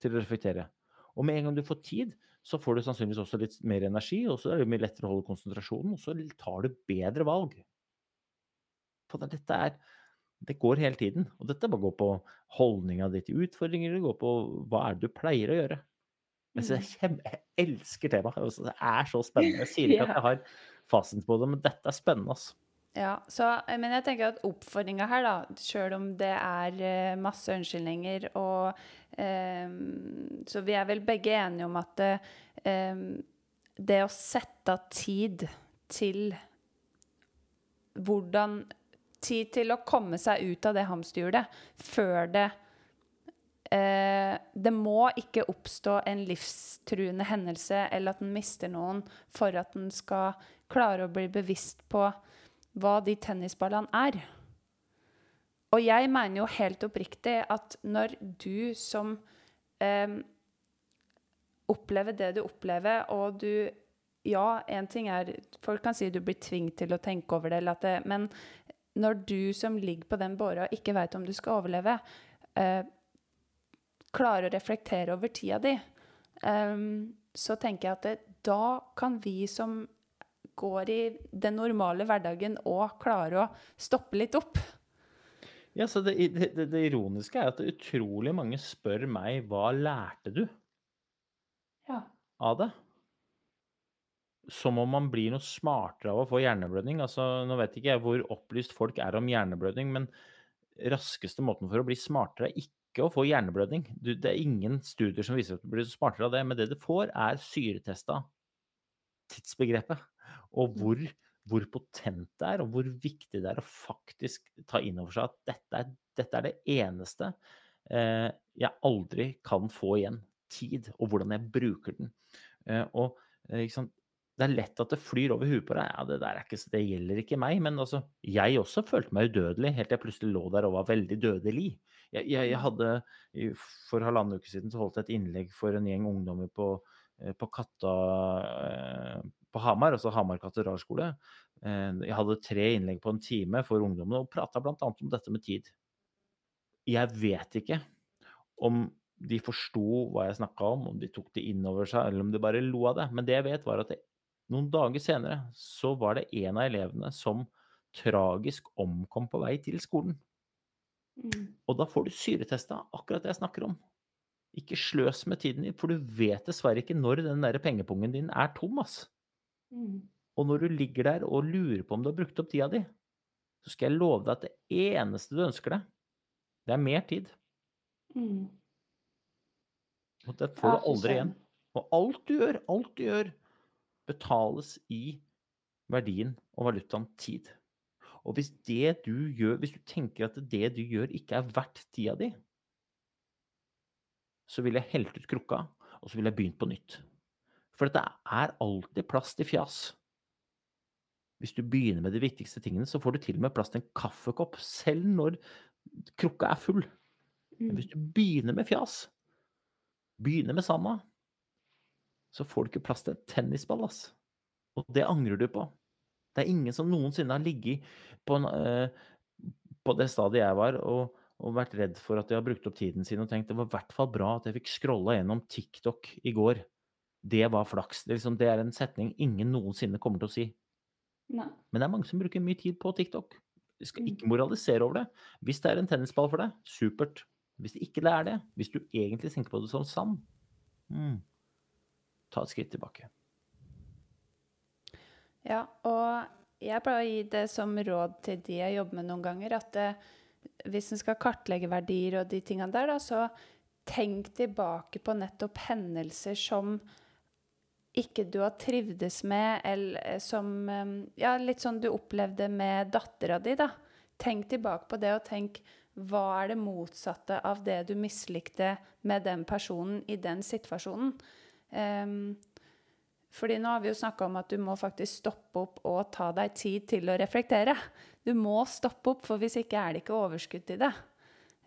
B: til å reflektere. Og med en gang du får tid, så får du sannsynligvis også litt mer energi, og så er det mye lettere å holde konsentrasjonen, og så tar du bedre valg. For dette er Det går hele tiden. Og dette bare går på holdninga di til utfordringer, det går på hva er det du pleier å gjøre. Jeg, jeg, jeg elsker temaet. Altså, det er så <laughs> spennende. Jeg sier ikke at jeg har fasiten på det, men dette er spennende. altså.
A: Ja, så, men jeg tenker at oppfordringa her, da, sjøl om det er eh, masse unnskyldninger og um, Så vi er vel begge enige om at um, det å sette av tid til hvordan Tid til å komme seg ut av det hamsterhjulet før det eh, Det må ikke oppstå en livstruende hendelse eller at en mister noen for at en skal klare å bli bevisst på hva de tennisballene er. Og jeg mener jo helt oppriktig at når du som eh, opplever det du opplever, og du Ja, én ting er Folk kan si du blir tvunget til å tenke over det, det, men når du som ligger på den båra, ikke veit om du skal overleve, eh, klarer å reflektere over tida di, eh, så tenker jeg at det, da kan vi som går i den normale hverdagen og klarer å stoppe litt opp.
B: Ja, så det, det, det, ironiske er at utrolig mange spør meg hva lærte du
A: ja.
B: av det? Som om man blir noe smartere av å få hjerneblødning. Altså, nå vet ikke jeg hvor opplyst folk er om hjerneblødning, men raskeste måten for å bli smartere er ikke å få hjerneblødning. Du, det er ingen studier som viser at du blir smartere av det, men det du får, er syretesta tidsbegrepet. Og mm. hvor, hvor, potent det er, og hvor viktig det er å faktisk ta inn over seg at dette er, dette er det eneste eh, jeg aldri kan få igjen. Tid, og hvordan jeg bruker den. Eh, og eh, det er lett at det flyr over huet på deg. Ja, det, der ikke, det gjelder ikke meg. Men altså, jeg også følte meg udødelig helt til jeg plutselig lå der og var veldig dødelig. Jeg, jeg, jeg mm. hadde, For halvannen uke siden så holdt jeg et innlegg for en gjeng ungdommer på, eh, på Katta på Hamar, altså Hamar katedralskole. Eh, jeg hadde tre innlegg på en time for ungdommene og prata bl.a. om dette med tid. Jeg vet ikke om de forsto hva jeg snakka om, om de tok det inn over seg, eller om de bare lo av det. Men det jeg vet, var at det, noen dager senere så var det en av elevene som tragisk omkom på vei til skolen. Mm. Og da får du syretesta akkurat det jeg snakker om. Ikke sløs med tiden din, for du vet dessverre ikke når den der pengepungen din er tom. ass. Mm. Og når du ligger der og lurer på om du har brukt opp tida di, så skal jeg love deg at det eneste du ønsker deg, det er mer tid. Mm. Og det får du aldri igjen. Og alt du gjør, alt du gjør, betales i verdien og valutaen tid. Og hvis det du gjør, hvis du tenker at det du gjør ikke er verdt tida di, så vil jeg helt ut krukka, og så vil jeg begynt på nytt. For det er alltid plass til fjas. Hvis du begynner med de viktigste tingene, så får du til og med plass til en kaffekopp, selv når krukka er full. Men hvis mm. du begynner med fjas, begynner med sanda, så får du ikke plass til en tennisball, ass. Og det angrer du på. Det er ingen som noensinne har ligget på, en, uh, på det stadiet jeg var, og, og, vært redd for at de har brukt opp tiden sin og tenkt det var i hvert fall bra at jeg fikk scrolla gjennom TikTok i går. Det var flaks. Det er, liksom, det er, en setning ingen noensinne kommer til å si.
A: Nei.
B: Men det er mange som bruker mye tid på TikTok. Vi skal ikke mm. moralisere over det. Hvis det er en tennisball for deg, supert. Hvis det ikke er det, hvis du egentlig tenker på det som sand, mm, ta et skritt tilbake.
A: Ja, og jeg pleier å gi det som råd til de jeg jobber med noen ganger, at det, eh, hvis en skal kartlegge verdier og de tingene der, da, så tenk tilbake på nettopp hendelser som ikke du har trivdes med, eller eh, som eh, Ja, litt sånn du opplevde med dattera di, da. Tenk tilbake på det, og tenk hva er det motsatte av det du mislikte med den personen i den situasjonen? Um, fordi nå har vi jo snakka om at du må faktisk stoppe opp og ta deg tid til å reflektere. Du må stoppe opp, for hvis ikke er det ikke overskudd til det.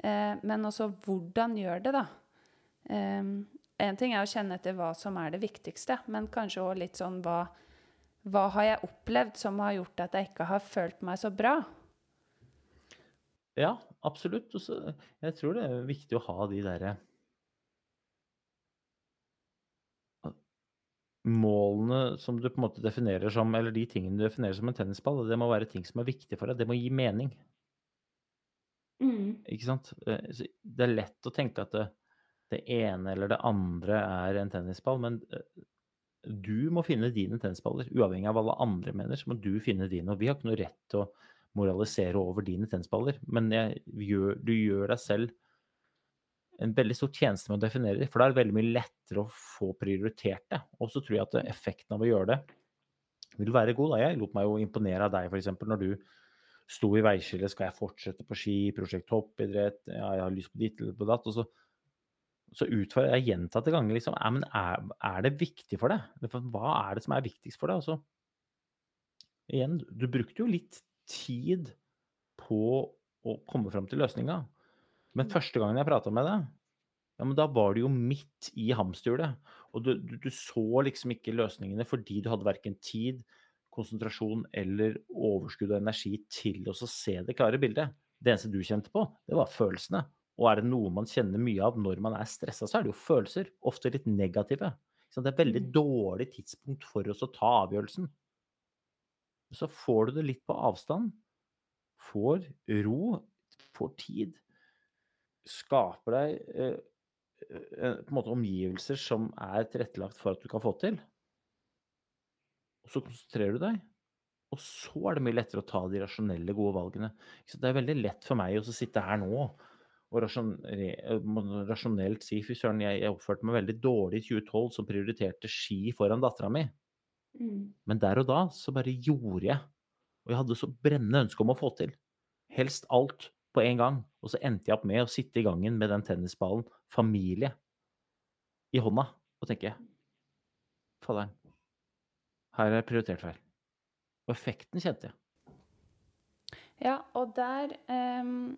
A: Uh, men også hvordan gjør det, da? Um, en ting er å kjenne etter hva som er det viktigste, men kanskje òg litt sånn hva, hva har jeg opplevd som har gjort at jeg ikke har følt meg så bra?
B: Ja, absolutt. Også, jeg tror det er viktig å ha de derre målene som du på en måte definerer som Eller de tingene du definerer som en tennisball, det må være ting som er viktige for deg. Det må gi mening.
A: Mm.
B: Ikke sant? Eh, Det er lett å tenke at det, ene eller det andre er en tennisball, men eh, du må finne dine tennisballer. Uavhengig av hva alle andre mener, så må du finne dine. Og vi har ikke noe rett til å moralisere over dine tennisballer, men jeg, gjør, du gjør deg selv en veldig stor tjeneste med å definere dem, for da er det veldig mye lettere å få prioritert det. Og så tror jeg at effekten av å gjøre det vil være god. Da. Jeg lot meg jo imponere av deg, f.eks. når du sto i veiskillet. Skal jeg fortsette på ski, prosjekt toppidrett, ja, jeg har lyst på ditt eller på datt. Og så, så utfordrer jeg gjentatte ganger liksom, er, men er, er, det viktig for deg? Hva er det som er viktigst for deg? Altså, igjen, du brukte jo litt tid på å komme fram til løsninga. Men første gangen jeg prata med deg, ja, men da var du jo midt i hamsterhjulet. Og du, du, du, så liksom ikke løsningene fordi du hadde verken tid, konsentrasjon eller overskudd og energi til å se det klare bildet. Det eneste du kjente på, det var følelsene. Og er det noe man kjenner mye av når man er stressa, så er det jo følelser. Ofte litt negative. Så det er et veldig mm. dårlig tidspunkt for oss å ta avgjørelsen. Så får du det litt på avstand. Får ro, får tid skaper deg eh, eh, på en måte omgivelser som er tilrettelagt for at du kan få til. Og så konsentrerer du deg, og så er det mye lettere å ta de rasjonelle, gode valgene. Så det er veldig lett for meg å sitte her nå og rasjonelt si fy søren, jeg, jeg, oppførte meg veldig dårlig i 2012 som prioriterte ski foran dattera mi. Mm. Men der og da så bare gjorde jeg. Og jeg hadde så brennende ønske om å få til. Helst alt på en gang. Og så endte jeg opp med å sitte i gangen med den tennisballen, familie, i hånda, og tenke Fadder'n, her er prioritert feil. Og effekten kjente jeg.
A: Ja, og der um,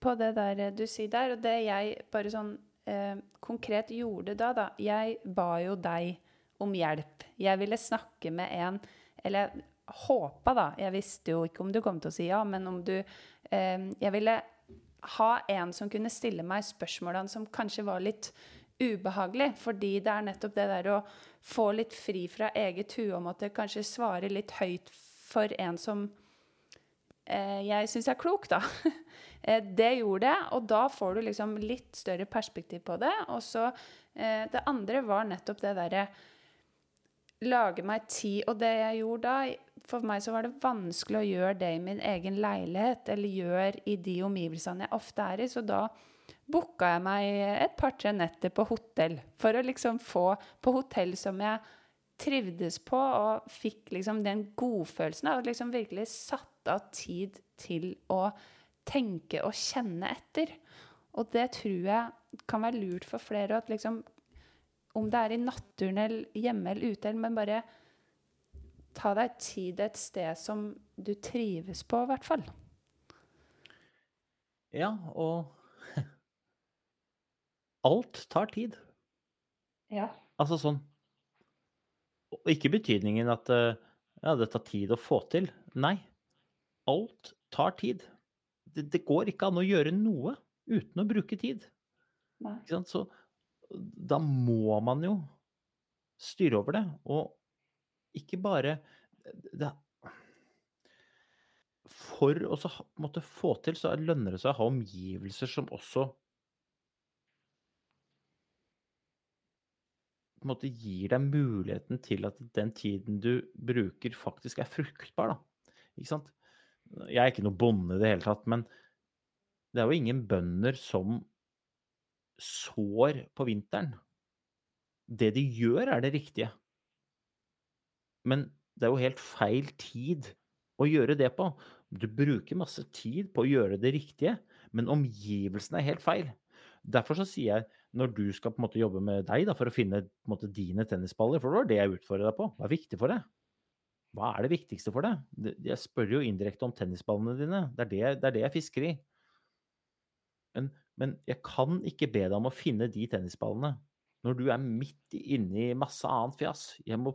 A: På det der du sier der, og det jeg bare sånn eh, konkret gjorde da, da Jeg ba jo deg om hjelp. Jeg ville snakke med en Eller håpa, da Jeg visste jo ikke om du kom til å si ja, men om du eh, Jeg ville ha en som kunne stille meg spørsmålene som kanskje var litt ubehagelig. Fordi det er nettopp det der å få litt fri fra eget hue og måtte kanskje svare litt høyt for en som eh, jeg syns er klok, da. <laughs> eh, det gjorde det, og da får du liksom litt større perspektiv på det. Og så eh, Det andre var nettopp det derre lage meg tid. Og det jeg gjorde da For meg så var det vanskelig å gjøre det i min egen leilighet, eller gjøre i de omgivelsene jeg ofte er i. Så da booka jeg meg et par-tre netter på hotell. For å liksom få på hotell som jeg trivdes på, og fikk liksom den godfølelsen av liksom virkelig satt av tid til å tenke og kjenne etter. Og det tror jeg kan være lurt for flere. At liksom om det er i naturen eller hjemme eller ute, men bare ta deg tid et sted som du trives på, i hvert fall.
B: Ja, og <laughs> alt tar tid.
A: Ja.
B: Altså sånn Ikke betydningen at eh, ja, det tar tid å få til. Nei. Alt tar tid. Det, det går ikke an å gjøre noe uten å bruke tid.
A: Nei.
B: Så da må man jo styre over det. Og ikke bare det, For å måtte få til, så lønner det seg å ha omgivelser som også på en måte gir deg muligheten til at den tiden du bruker, faktisk er fruktbar. Da. Ikke sant? Jeg er ikke noe bonde i det hele tatt, men det er jo ingen bønder som sår på vinteren. Det de gjør, er det riktige. Men det er jo helt feil tid å gjøre det på. Du bruker masse tid på å gjøre det riktige, men omgivelsene er helt feil. Derfor så sier jeg, når du skal på en måte jobbe med deg da, for å finne på en måte, dine tennisballer, for det var det jeg utfordret deg på, hva er viktig for deg? Hva er det viktigste for deg? Jeg spør jo indirekte om tennisballene dine. Det er det, det, er det jeg fisker i. Men men jeg kan ikke be deg om å finne de tennisballene når du er midt inne i masse annet fjas. Jeg må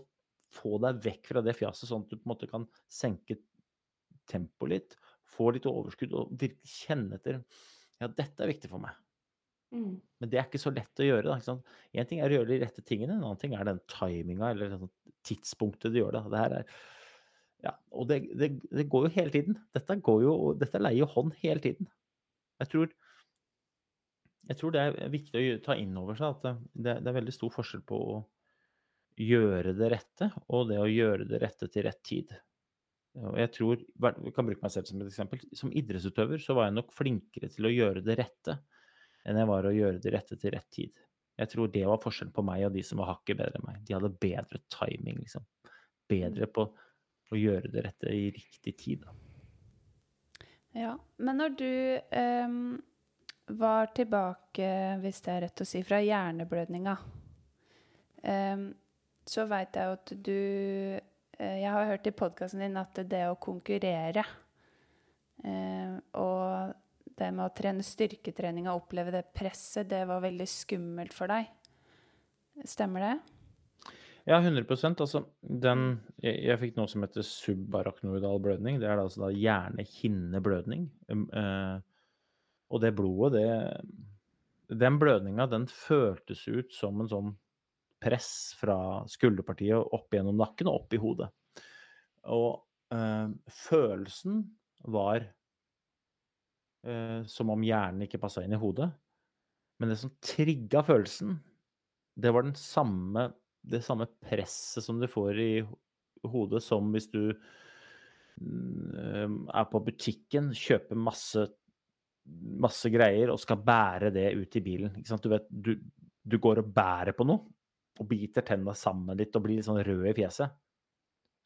B: få deg vekk fra det fjaset, sånn at du på en måte kan senke tempoet litt, få litt overskudd og virkelig kjenne etter Ja, dette er viktig for meg.
A: Mm.
B: Men det er ikke så lett å gjøre. da, Én ting er å gjøre de rette tingene, en annen ting er den timinga eller sånn tidspunktet du gjør det. det her er, ja, og det, det, det, går jo hele tiden. Dette, går jo, dette leier jo hånd hele tiden. Jeg tror, jeg tror det er viktig å ta inn over seg at det, det er veldig stor forskjell på å gjøre det rette og det å gjøre det rette til rett tid. Og jeg tror, jeg kan bruke meg selv som et eksempel. Som idrettsutøver så var jeg nok flinkere til å gjøre det rette enn jeg var å gjøre det rette til rett tid. Jeg tror det var forskjellen på meg og de som var hakket bedre enn meg. De hadde bedre timing, liksom. Bedre på å gjøre det rette i riktig tid. Da.
A: Ja, men når du um, var tilbake, hvis det er rett å si, fra hjerneblødninga, um, så veit jeg jo at du uh, Jeg har hørt i podkasten din at det å konkurrere uh, og det med å trene styrketrening og oppleve det presset, det var veldig skummelt for deg. Stemmer det?
B: Ja, 100% Altså, den Jeg, jeg fikk noe som heter subarachnoidal blødning. Det er da altså da hjernehinneblødning. Um, eh, og det blodet, det Den blødninga, den føltes ut som en sånn press fra skulderpartiet opp gjennom nakken og opp i hodet. Og eh, følelsen var som om hjernen ikke passa inn i hodet. Men det som trigga følelsen, det var samme, det samme presset som du får i hodet som hvis du mm, er på butikken, kjøper masse, masse greier og skal bære det ut i bilen. Du, vet, du, du går og bærer på noe og biter tenna sammen litt og blir litt sånn rød i fjeset.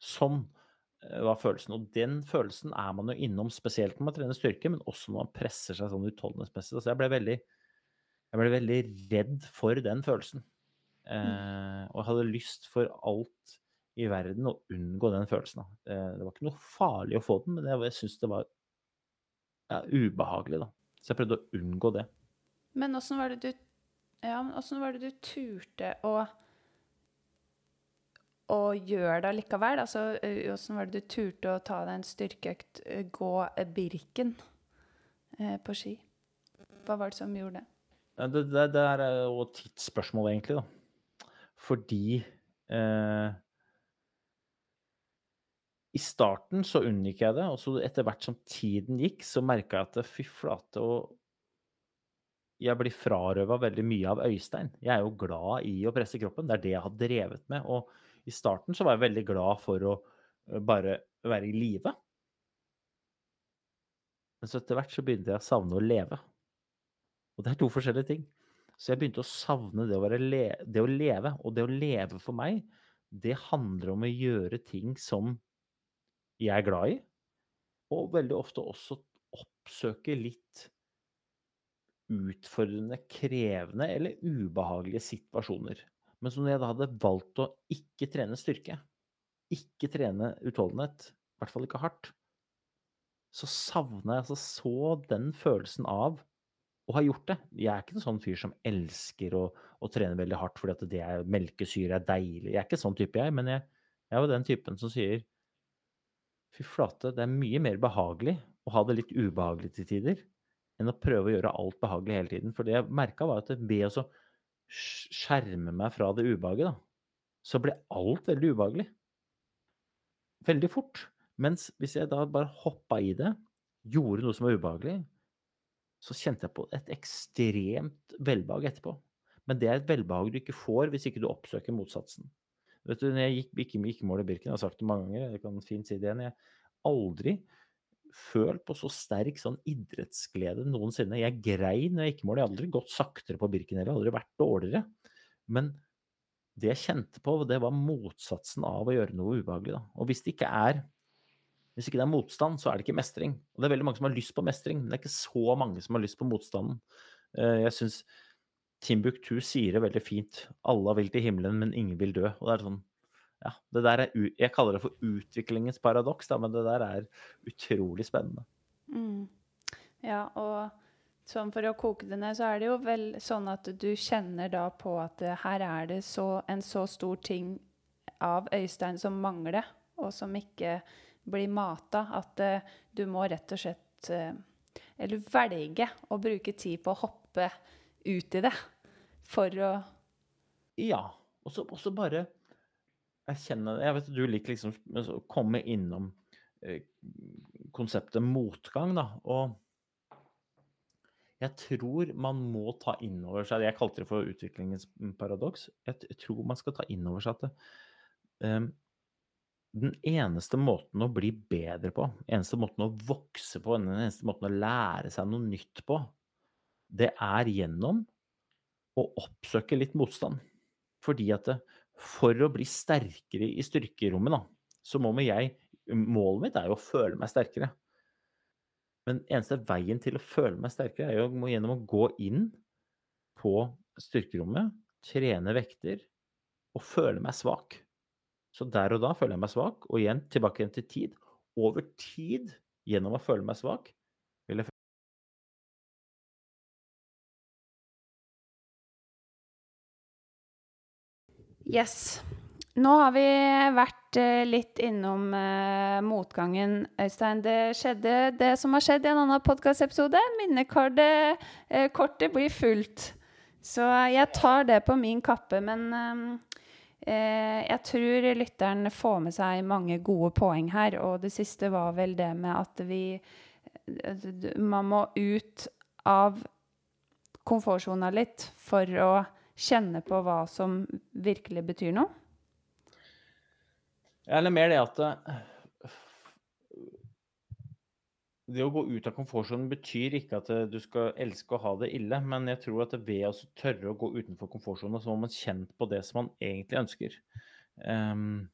B: Sånn Eh, var følelsen. Og den følelsen er man jo innom, spesielt når man trener styrke, men også når man presser seg sånn utholdenhetsmessig. Så jeg ble veldig, jeg ble veldig redd for den følelsen. Mm. Eh, og hadde lyst for alt i verden å unngå den følelsen. Eh, det var ikke noe farlig å få den, men jeg, jeg syntes det var ja, ubehagelig, da. Så jeg prøvde å unngå det.
A: Men åssen var det du ja, var det du turte å og gjør det likevel? Altså, Åssen var det du turte å ta deg en styrkeøkt, gå Birken eh, på ski? Hva var det som gjorde det?
B: Det, det, det er jo et tidsspørsmål, egentlig. da. Fordi eh, I starten så unngikk jeg det, og så etter hvert som tiden gikk, så merka jeg at fy flate og jeg blir frarøva veldig mye av Øystein. Jeg er jo glad i å presse kroppen. Det er det jeg har drevet med. Og i starten så var jeg veldig glad for å eh, bare være i live. Men så etter hvert så begynte jeg å savne å leve. Og det er to forskjellige ting. Så jeg begynte å savne det å, det å leve. Og det å leve for meg, det handler om å gjøre ting som jeg er glad i. Og veldig ofte også oppsøke litt utfordrende, krevende eller ubehagelige situasjoner. Men som jeg da hadde valgt å ikke trene styrke, ikke trene utholdenhet, i hvert fall ikke hardt, så savna jeg altså så den følelsen av å ha gjort det. Jeg er ikke en sånn fyr som elsker å, å trene veldig hardt fordi at det er melkesyre er deilig. Jeg er ikke sånn type, jeg. Men jeg, jeg er jo den typen som sier fy flate, det er mye mer behagelig å ha det litt ubehagelig til tider enn å prøve å gjøre alt behagelig hele tiden. For det jeg merka, var at ved å skjerme meg fra det ubehaget, da, så ble alt veldig ubehagelig. Veldig fort. Mens hvis jeg da bare hoppa i det, gjorde noe som var ubehagelig, så kjente jeg på et ekstremt velbehag etterpå. Men det er et velbehag du ikke får hvis ikke du oppsøker motsatsen. Vet du, når jeg gikk, gikk, gikk mål i Birken, jeg har sagt det mange ganger, jeg kan fint si det igjen, jeg aldri følt på så sterk sånn idrettsglede noensinne. Jeg grein når jeg gikk i mål. Jeg har aldri gått saktere på Birken heller, aldri vært dårligere. Men det jeg kjente på, det var motsatsen av å gjøre noe ubehagelig. Da. Og hvis det ikke er hvis ikke det er motstand, så er det ikke mestring. Og det er veldig mange som har lyst på mestring, men det er ikke så mange som har lyst på motstanden. Eh, jeg syns Timbuktu sier det veldig fint. Alle vil til himmelen, men ingen vil dø. Og det er sånn ja, det der er, Jeg kaller det for utviklingens paradoks, da, men det der er utrolig spennende.
A: Mm. Ja, og sånn for å koke det ned, så er det jo vel sånn at du kjenner da på at her er det så, en så stor ting av Øystein som mangler, og som ikke blir mata. At uh, du må rett og slett uh, Eller velge å bruke tid på å hoppe ut i det for å
B: Ja. Og så bare erkjenne det. Jeg vet du liker liksom å komme innom eh, konseptet motgang, da. Og jeg tror man må ta inn over seg Jeg kalte det for utviklingens paradoks. Jeg tror man skal ta inn over seg at det, um, den eneste måten å bli bedre på, eneste måten å vokse på, den eneste måten å lære seg noe nytt på, det er gjennom å oppsøke litt motstand. Fordi at det, for å bli sterkere i styrkerommet, da, så må jeg Målet mitt er jo å føle meg sterkere. Men eneste veien til å føle meg sterkere, er jo gjennom å gå inn på styrkerommet, trene vekter og føle meg svak. Så der og da føler jeg meg svak, og igjen tilbake igjen til tid. Over tid, gjennom å føle meg svak,
A: Yes. Nå har vi vært eh, litt innom uh, motgangen, Øystein. Det skjedde det som har skjedd i en annen podkastepisode. Minnekortet uh, blir fullt. Så jeg tar det på min kappe. Men uh, jeg tror lytteren får med seg mange gode poeng her. Og det siste var vel det med at vi Man må ut av komfortsona litt for å kjenne på hva som virkelig betyr noe?
B: Eller mer det at det å gå ut av komfortsonen betyr ikke at du skal elske å ha det ille, men jeg tror at ved å tørre å gå utenfor komfortsonen, så må man kjent på det som man egentlig ønsker. Um,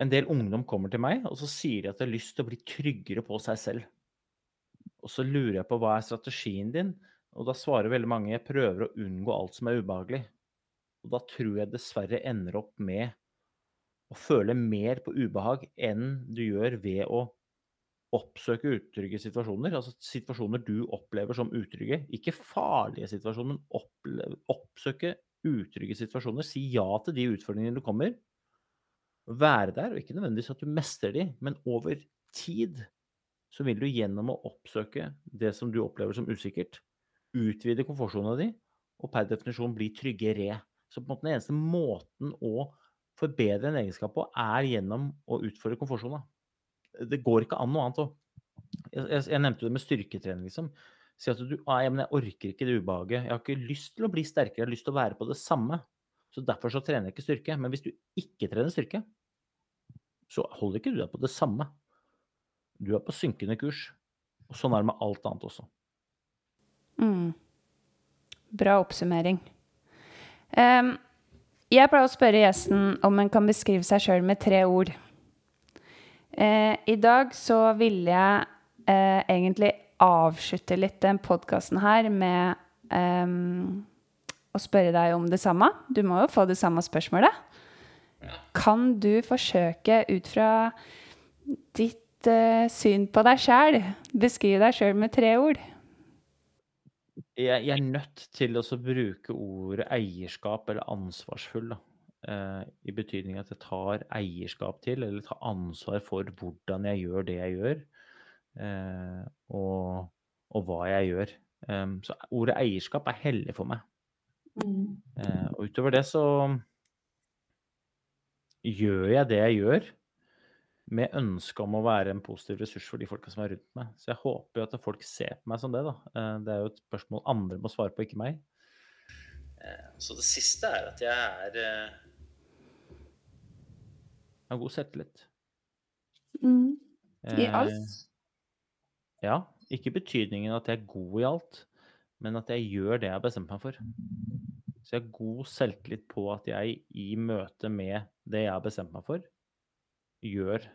B: en del ungdom kommer til meg, og så sier de at de har lyst til å bli tryggere på seg selv. Og så lurer jeg på hva er strategien din? Og da svarer veldig mange jeg prøver å unngå alt som er ubehagelig. Og da tror jeg dessverre ender opp med å føle mer på ubehag enn du gjør ved å oppsøke utrygge situasjoner. Altså situasjoner du opplever som utrygge. Ikke farlige situasjoner, men oppleve, oppsøke utrygge situasjoner. Si ja til de utfordringene du kommer. Være der, og ikke nødvendigvis at du mestrer de, men over tid så vil du gjennom å oppsøke det som du opplever som usikkert, utvide komfortsona di og per definisjon bli tryggere. Så på en måte den eneste måten å forbedre en egenskap på, er gjennom å utfordre komfortsona. Det går ikke an noe annet òg. Jeg, jeg, nevnte det med styrketrening, liksom. Si at du ah, ja, men jeg orker ikke det ubehaget. Jeg har ikke lyst til å bli sterkere, jeg har lyst til å være på det samme. Så derfor så trener jeg ikke styrke. Men hvis du ikke trener styrke, så holder ikke du deg på det samme. Du er på synkende kurs. Og sånn er det med alt annet også.
A: Mm. Bra oppsummering. Um, jeg pleier å spørre gjesten om en kan beskrive seg sjøl med tre ord. Uh, I dag så ville jeg uh, egentlig avslutte litt den podkasten her med um, å spørre deg om det samme. Du må jo få det samme spørsmålet. Kan du forsøke, ut fra ditt uh, syn på deg sjæl, beskrive deg sjøl med tre ord?
B: Jeg, jeg, er nødt til å bruke ordet eierskap eller ansvarsfull. Da. Uh, I betydning at jeg tar eierskap til, eller tar ansvar for hvordan jeg gjør det jeg gjør. uh, og, og, hva jeg gjør. Um, så ordet eierskap er hellig for meg. Eh, og utover det så gjør jeg det jeg gjør med ønske om å være en positiv ressurs for de folka som er rundt meg. Så jeg håper jo at folk ser på meg som det, da. Eh, det er jo et spørsmål andre må svare på, ikke meg. Eh, så det siste er at jeg er Jeg eh, har god selvtillit.
A: Mm. I alt?
B: Ja. Ikke betydningen at jeg er god i alt, men at jeg gjør det jeg har bestemt meg for. Så jeg har god selvtillit på at jeg i møte med det jeg har bestemt meg for, gjør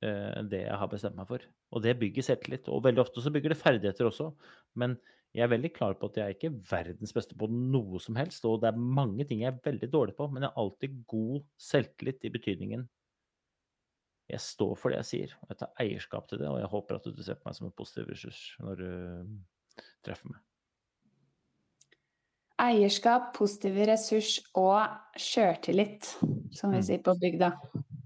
B: det jeg har bestemt meg for. Og det bygger selvtillit. Og veldig ofte så bygger det ferdigheter også. Men jeg er veldig klar på at jeg er ikke verdens beste på noe som helst. Og det er mange ting jeg er veldig dårlig på, men jeg har alltid god selvtillit i betydningen jeg står for det jeg sier. og Jeg tar eierskap til det, og jeg håper at du ser på meg som en positiv ressurs når du treffer meg.
A: Eierskap, positiv ressurs og sjøltillit, som vi mm. sier på bygda.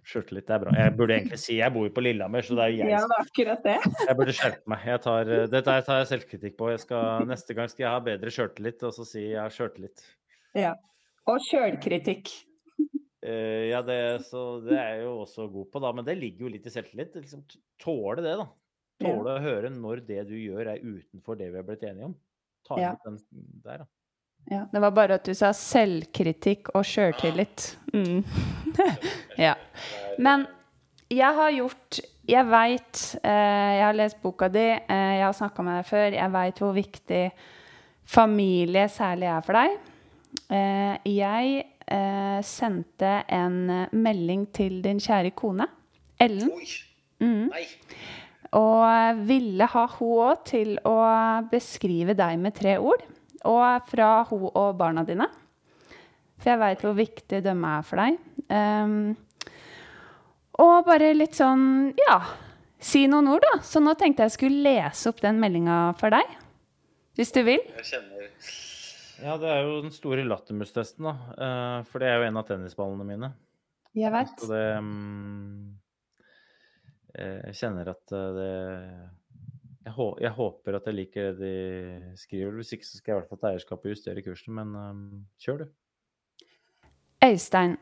B: Sjøltillit er bra. Jeg burde egentlig si jeg bor jo på Lillehammer, så det er jo jeg
A: Ja, det er akkurat det. <laughs>
B: Jeg burde skjerpe meg. Jeg tar, eh, dette tar jeg selvkritikk på. Jeg skal, neste gang skal jeg ha bedre sjøltillit, og så si jeg har sjøltillit.
A: Ja. Og sjølkritikk.
B: Uh, ja, det, så det er jeg jo også god på, da. Men det ligger jo litt i selvtillit. Liksom, tåle det, da.
A: Ja.
B: Tåle å høre når det du gjør, er utenfor det vi har blitt enige om. Ta
A: Ja.
B: den der, da.
A: Ja, det var bare at du sa selvkritikk og sjøltillit. Mm. <laughs> ja. Men jeg har gjort Jeg veit eh, Jeg har lest boka di, eh, jeg har snakka med deg før. Jeg veit hvor viktig familie særlig er for deg. Eh, jeg eh, sendte en melding til din kjære kone, Ellen. Mm. Og ville ha hun òg til å beskrive deg med tre ord. Og fra hun og barna dine. For jeg veit hvor viktig de er for deg. Ehm, og bare litt sånn Ja, si noen ord, da. Så nå tenkte jeg skulle lese opp den meldinga for deg. Hvis du vil.
B: Jeg kjenner Ja, det er jo den store lattermustesten, da. Eh, for det er jo en av tennisballene mine.
A: Jeg vet.
B: Så det mm, eh, Jeg kjenner at eh, det jeg, hå, jeg håper at jeg liker det de skriver. Hvis ikke så skal jeg i hvert fall ta eierskap og justere kursen, men kjør, du.
A: Øystein,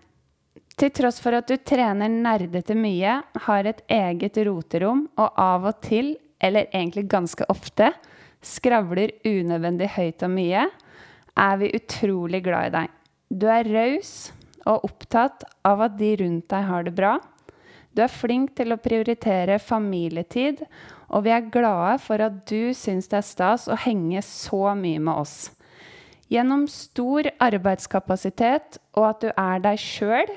A: til tross for at du trener nerdete mye, har et eget roterom og av og til, eller egentlig ganske ofte, skravler unødvendig høyt og mye, er vi utrolig glad i deg. Du er raus og opptatt av at de rundt deg har det bra. Du er flink til å prioritere familietid, og vi er glade for at du syns det er stas å henge så mye med oss. Gjennom stor arbeidskapasitet og at du er deg sjøl,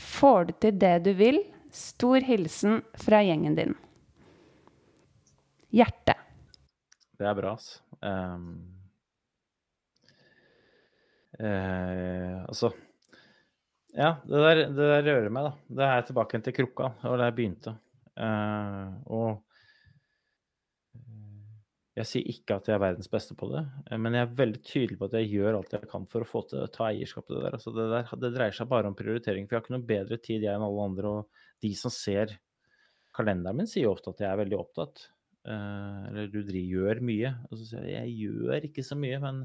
A: får du til det du vil. Stor hilsen fra gjengen din. Hjerte.
B: Det er bra, altså. Um, uh, altså Ja, det der, det der rører meg, da. Det er tilbake til krukka, og der jeg begynte. Uh, og jeg sier ikke at jeg er verdens beste på det, eh, men jeg er veldig tydelig på at jeg gjør alt jeg kan for å få til ta eierskap til det der. Altså det, der det dreier seg bare om prioritering, for jeg har ikke noe bedre tid jeg enn alle andre. Og de som ser kalenderen min, sier ofte at jeg er veldig opptatt. Eh, eller du gjør mye. Og så sier jeg jeg gjør ikke så mye, men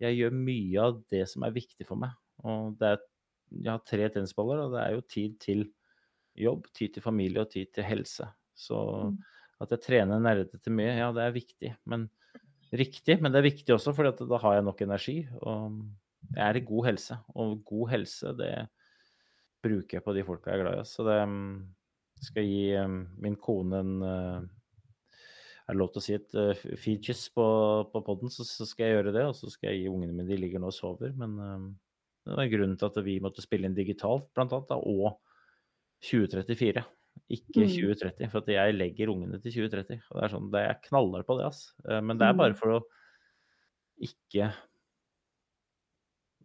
B: jeg gjør mye av det som er viktig for meg. Og er, jeg har tre tennisballer, og det er jo tid til jobb, tid til familie og tid til helse. Så
A: Mm.
B: At jeg trener nerdete mye, ja, det er viktig. Men riktig, men det er viktig også, for da har jeg nok energi. Og jeg er i god helse. Og god helse, det bruker jeg på de folka jeg er glad i. Så det skal skal gi mm, min kone en eh, er det lov til å si et uh, features på, på poden, så, så skal jeg gjøre det. Og så skal jeg gi ungene mine De ligger nå og sover. Men um, det var grunnen til at vi måtte spille inn digitalt, blant annet. Da, og 2034, ikke
A: Mm.
B: 2030. For at jeg legger ungene til 2030. Og det er sånn, det er knaller på det, altså. Uh, men det er bare
A: Mm.
B: for å ikke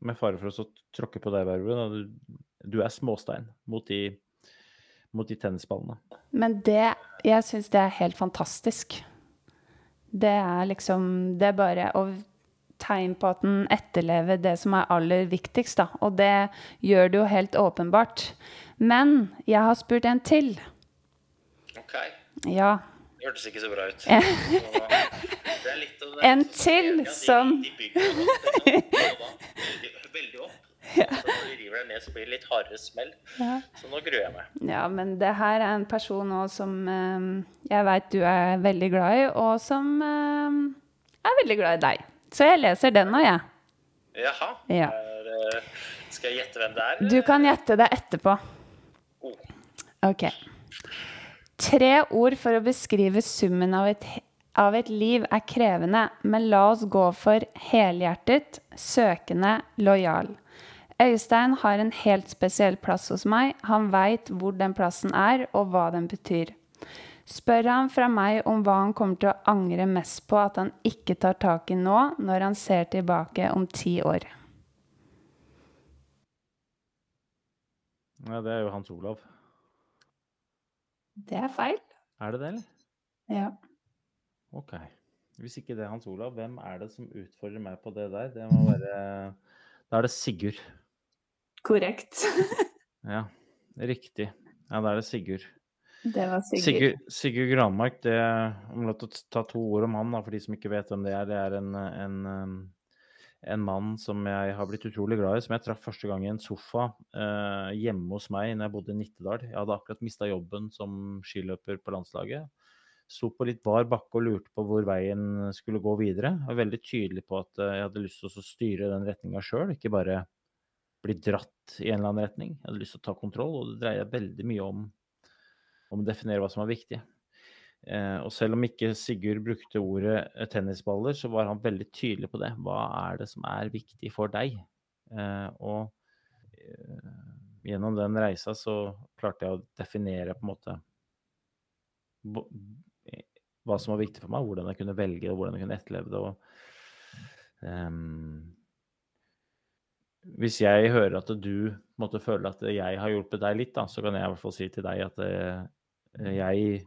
B: Med fare for å tråkke på deg, Verben, Du, du er småstein mot de, mot de tennisballene.
A: Men det Jeg syns det er helt fantastisk. Det er liksom Det er bare å tegn på at den etterlever det som er aller viktigst, da. Og det gjør det jo helt åpenbart. Men jeg har spurt en til.
B: OK.
A: Ja.
B: Det hørtes ikke så bra ut. <laughs>
A: Ja.
B: det
A: En til som
B: opp, veldig, opp. <laughs> Så når de river deg ned, så blir det litt hardere smell.
A: Ja.
B: Så nå gruer jeg meg.
A: Ja, men det her er en person nå som eh, jeg veit du er veldig glad i, og som eh, er veldig glad i deg. Så jeg leser den nå, jeg.
B: Jaha.
A: Ja.
B: Er, eh, skal jeg gjette hvem det er?
A: Du kan gjette det etterpå.
B: Oh.
A: Ok. Tre ord for å beskrive summen av et, av et liv er krevende, men la oss gå for helhjertet, søkende, lojal. Øystein har en helt spesiell plass hos meg. Han veit hvor den plassen er, og hva den betyr. Spør han fra meg om hva han kommer til å angre mest på at han ikke tar tak i nå, når han ser tilbake om ti år.
B: Ja, det er jo Hans Olav.
A: Det er feil.
B: Er det det, eller?
A: Ja.
B: OK. Hvis ikke det er Hans Olav, hvem er det som utfordrer meg på det der? Det må være Da er det Sigurd.
A: Korrekt. <laughs>
B: Ja, riktig. Ja, da er det Sigurd.
A: Det var Sigurd.
B: Sigurd, Sigurd Granmark, det om lov til å ta to ord om han, da, for de som ikke vet hvem det er. Det er en, en, en mann som jeg har blitt utrolig glad i, som jeg traff første gang i en sofa eh, hjemme hos meg når jeg bodde i Nittedal. Jeg hadde akkurat mista jobben som skiløper på landslaget. Sto på litt bar bakke og lurte på hvor veien skulle gå videre. Jeg var veldig tydelig på at jeg hadde lyst til å styre den retninga sjøl, ikke bare bli dratt i en eller annen retning. Jeg hadde lyst til å ta kontroll, og det dreier veldig mye om om å definere hva som er viktig. Eh, og selv om ikke Sigurd brukte ordet eh, tennisballer, så var han veldig tydelig på det. Hva er det som er viktig for deg? Eh, og gjennom den reisa så klarte jeg å definere på en måte hva som var viktig for meg, hvordan jeg kunne velge og hvordan jeg kunne etterleve det. Og, um, hvis jeg hører at du måtte føle at jeg har hjulpet deg litt, da, så kan jeg i hvert fall si til deg at jeg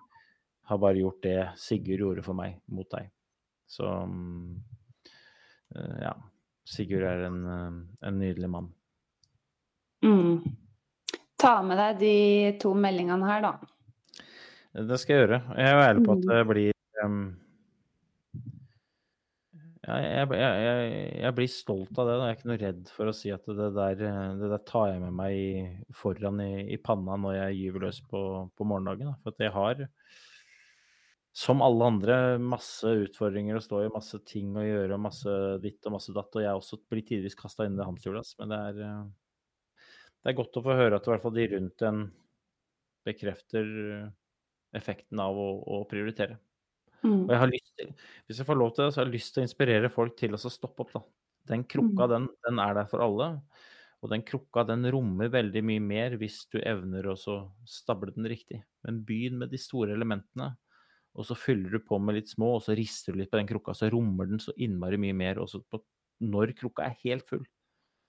B: har bare gjort det Sigurd gjorde for meg, mot deg. Så um, uh, ja. Sigurd er en, uh, en nydelig mann.
A: Mm. Ta med deg de to meldingene her, da.
B: Det skal jeg gjøre. Jeg er ærlig på at mm. det blir um, jeg, jeg, jeg, blir stolt av det. Jeg er ikke noe redd for å si at det der, det der tar jeg med meg foran i, i panna når jeg gyver løs på, på morgendagen. Da. For jeg har, som alle andre, masse utfordringer å stå i, masse ting å gjøre, masse ditt og masse datt. Og jeg har også blir tidvis kasta inn i det. Men det er, det er godt å få høre at i hvert fall de rundt en bekrefter effekten av å, å prioritere. Mm. Og jeg har lyst til, hvis jeg får lov til det, så har jeg lyst til å inspirere folk til å stoppe opp. da. Den krukka, mm. den, den, er der for alle. Og den krukka den rommer veldig mye mer hvis du evner å stable den riktig. Men begynn med de store elementene, og så fyller du på med litt små, og så rister du litt på den krukka, så rommer den så innmari mye mer. Og på, når krukka er helt full,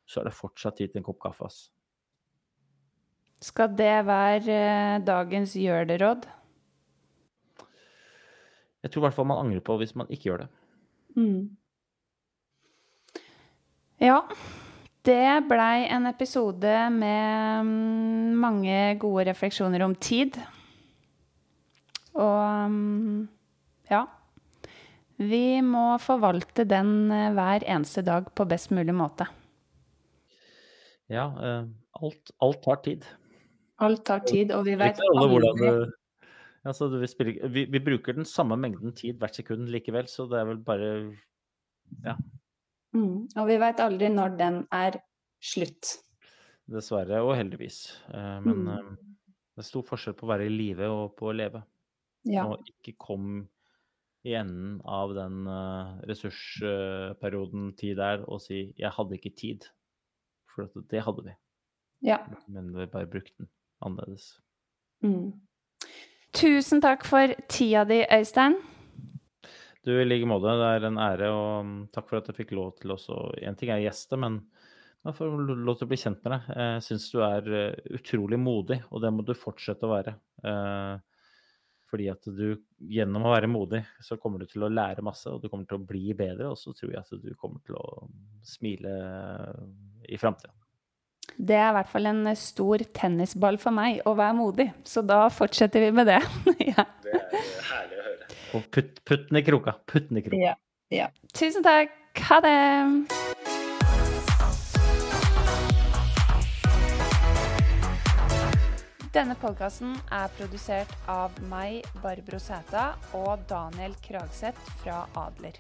B: så er det fortsatt tid til en kopp kaffe. Ass.
A: Skal det være eh, dagens gjør det-råd?
B: Jeg tror i hvert fall man angrer på hvis man ikke gjør det. Mm.
A: Ja. Det blei en episode med mm, mange gode refleksjoner om tid. Og mm, ja. Vi må forvalte den eh, hver eneste dag på best mulig måte.
B: Ja. Eh, alt, alt tar tid.
A: Alt tar tid, og vi vet aldri
B: Altså, vi, spiller, vi, vi, bruker den samme mengden tid hvert sekund likevel, så det er vel bare Ja.
A: Mm, og vi veit aldri når den er slutt.
B: Dessverre, og heldigvis. Eh, men mm. eh, det er stor forskjell på å være i live og på å leve. Ja. Og ikke kom i enden av den uh, ressursperioden tid er og si 'jeg hadde ikke tid'. For det hadde vi. Ja. Men vi bare brukte den annerledes. Mm.
A: Tusen takk for tida di, Øystein.
B: Du, i like måte. Det er en ære, og mm, takk for at jeg fikk lov til også En ting er gjeste, men jeg får lov til å bli kjent med deg. Jeg syns du er eh, utrolig modig, og det må du fortsette å være. Eh, fordi at du gjennom å være modig, så kommer du til å lære masse, og du kommer til å bli bedre. Og så tror jeg at du kommer til å smile i framtida.
A: Det er i hvert fall en stor tennisball for meg å være modig, så da fortsetter vi med det. <laughs>
B: ja. Det er herlig å høre. Og putt, putt den i kroka. Putt den i kroka.
A: Ja. ja. Tusen takk. Ha det. Denne podkasten er produsert av meg, Barbro Sæta, og Daniel Kragseth fra Adler.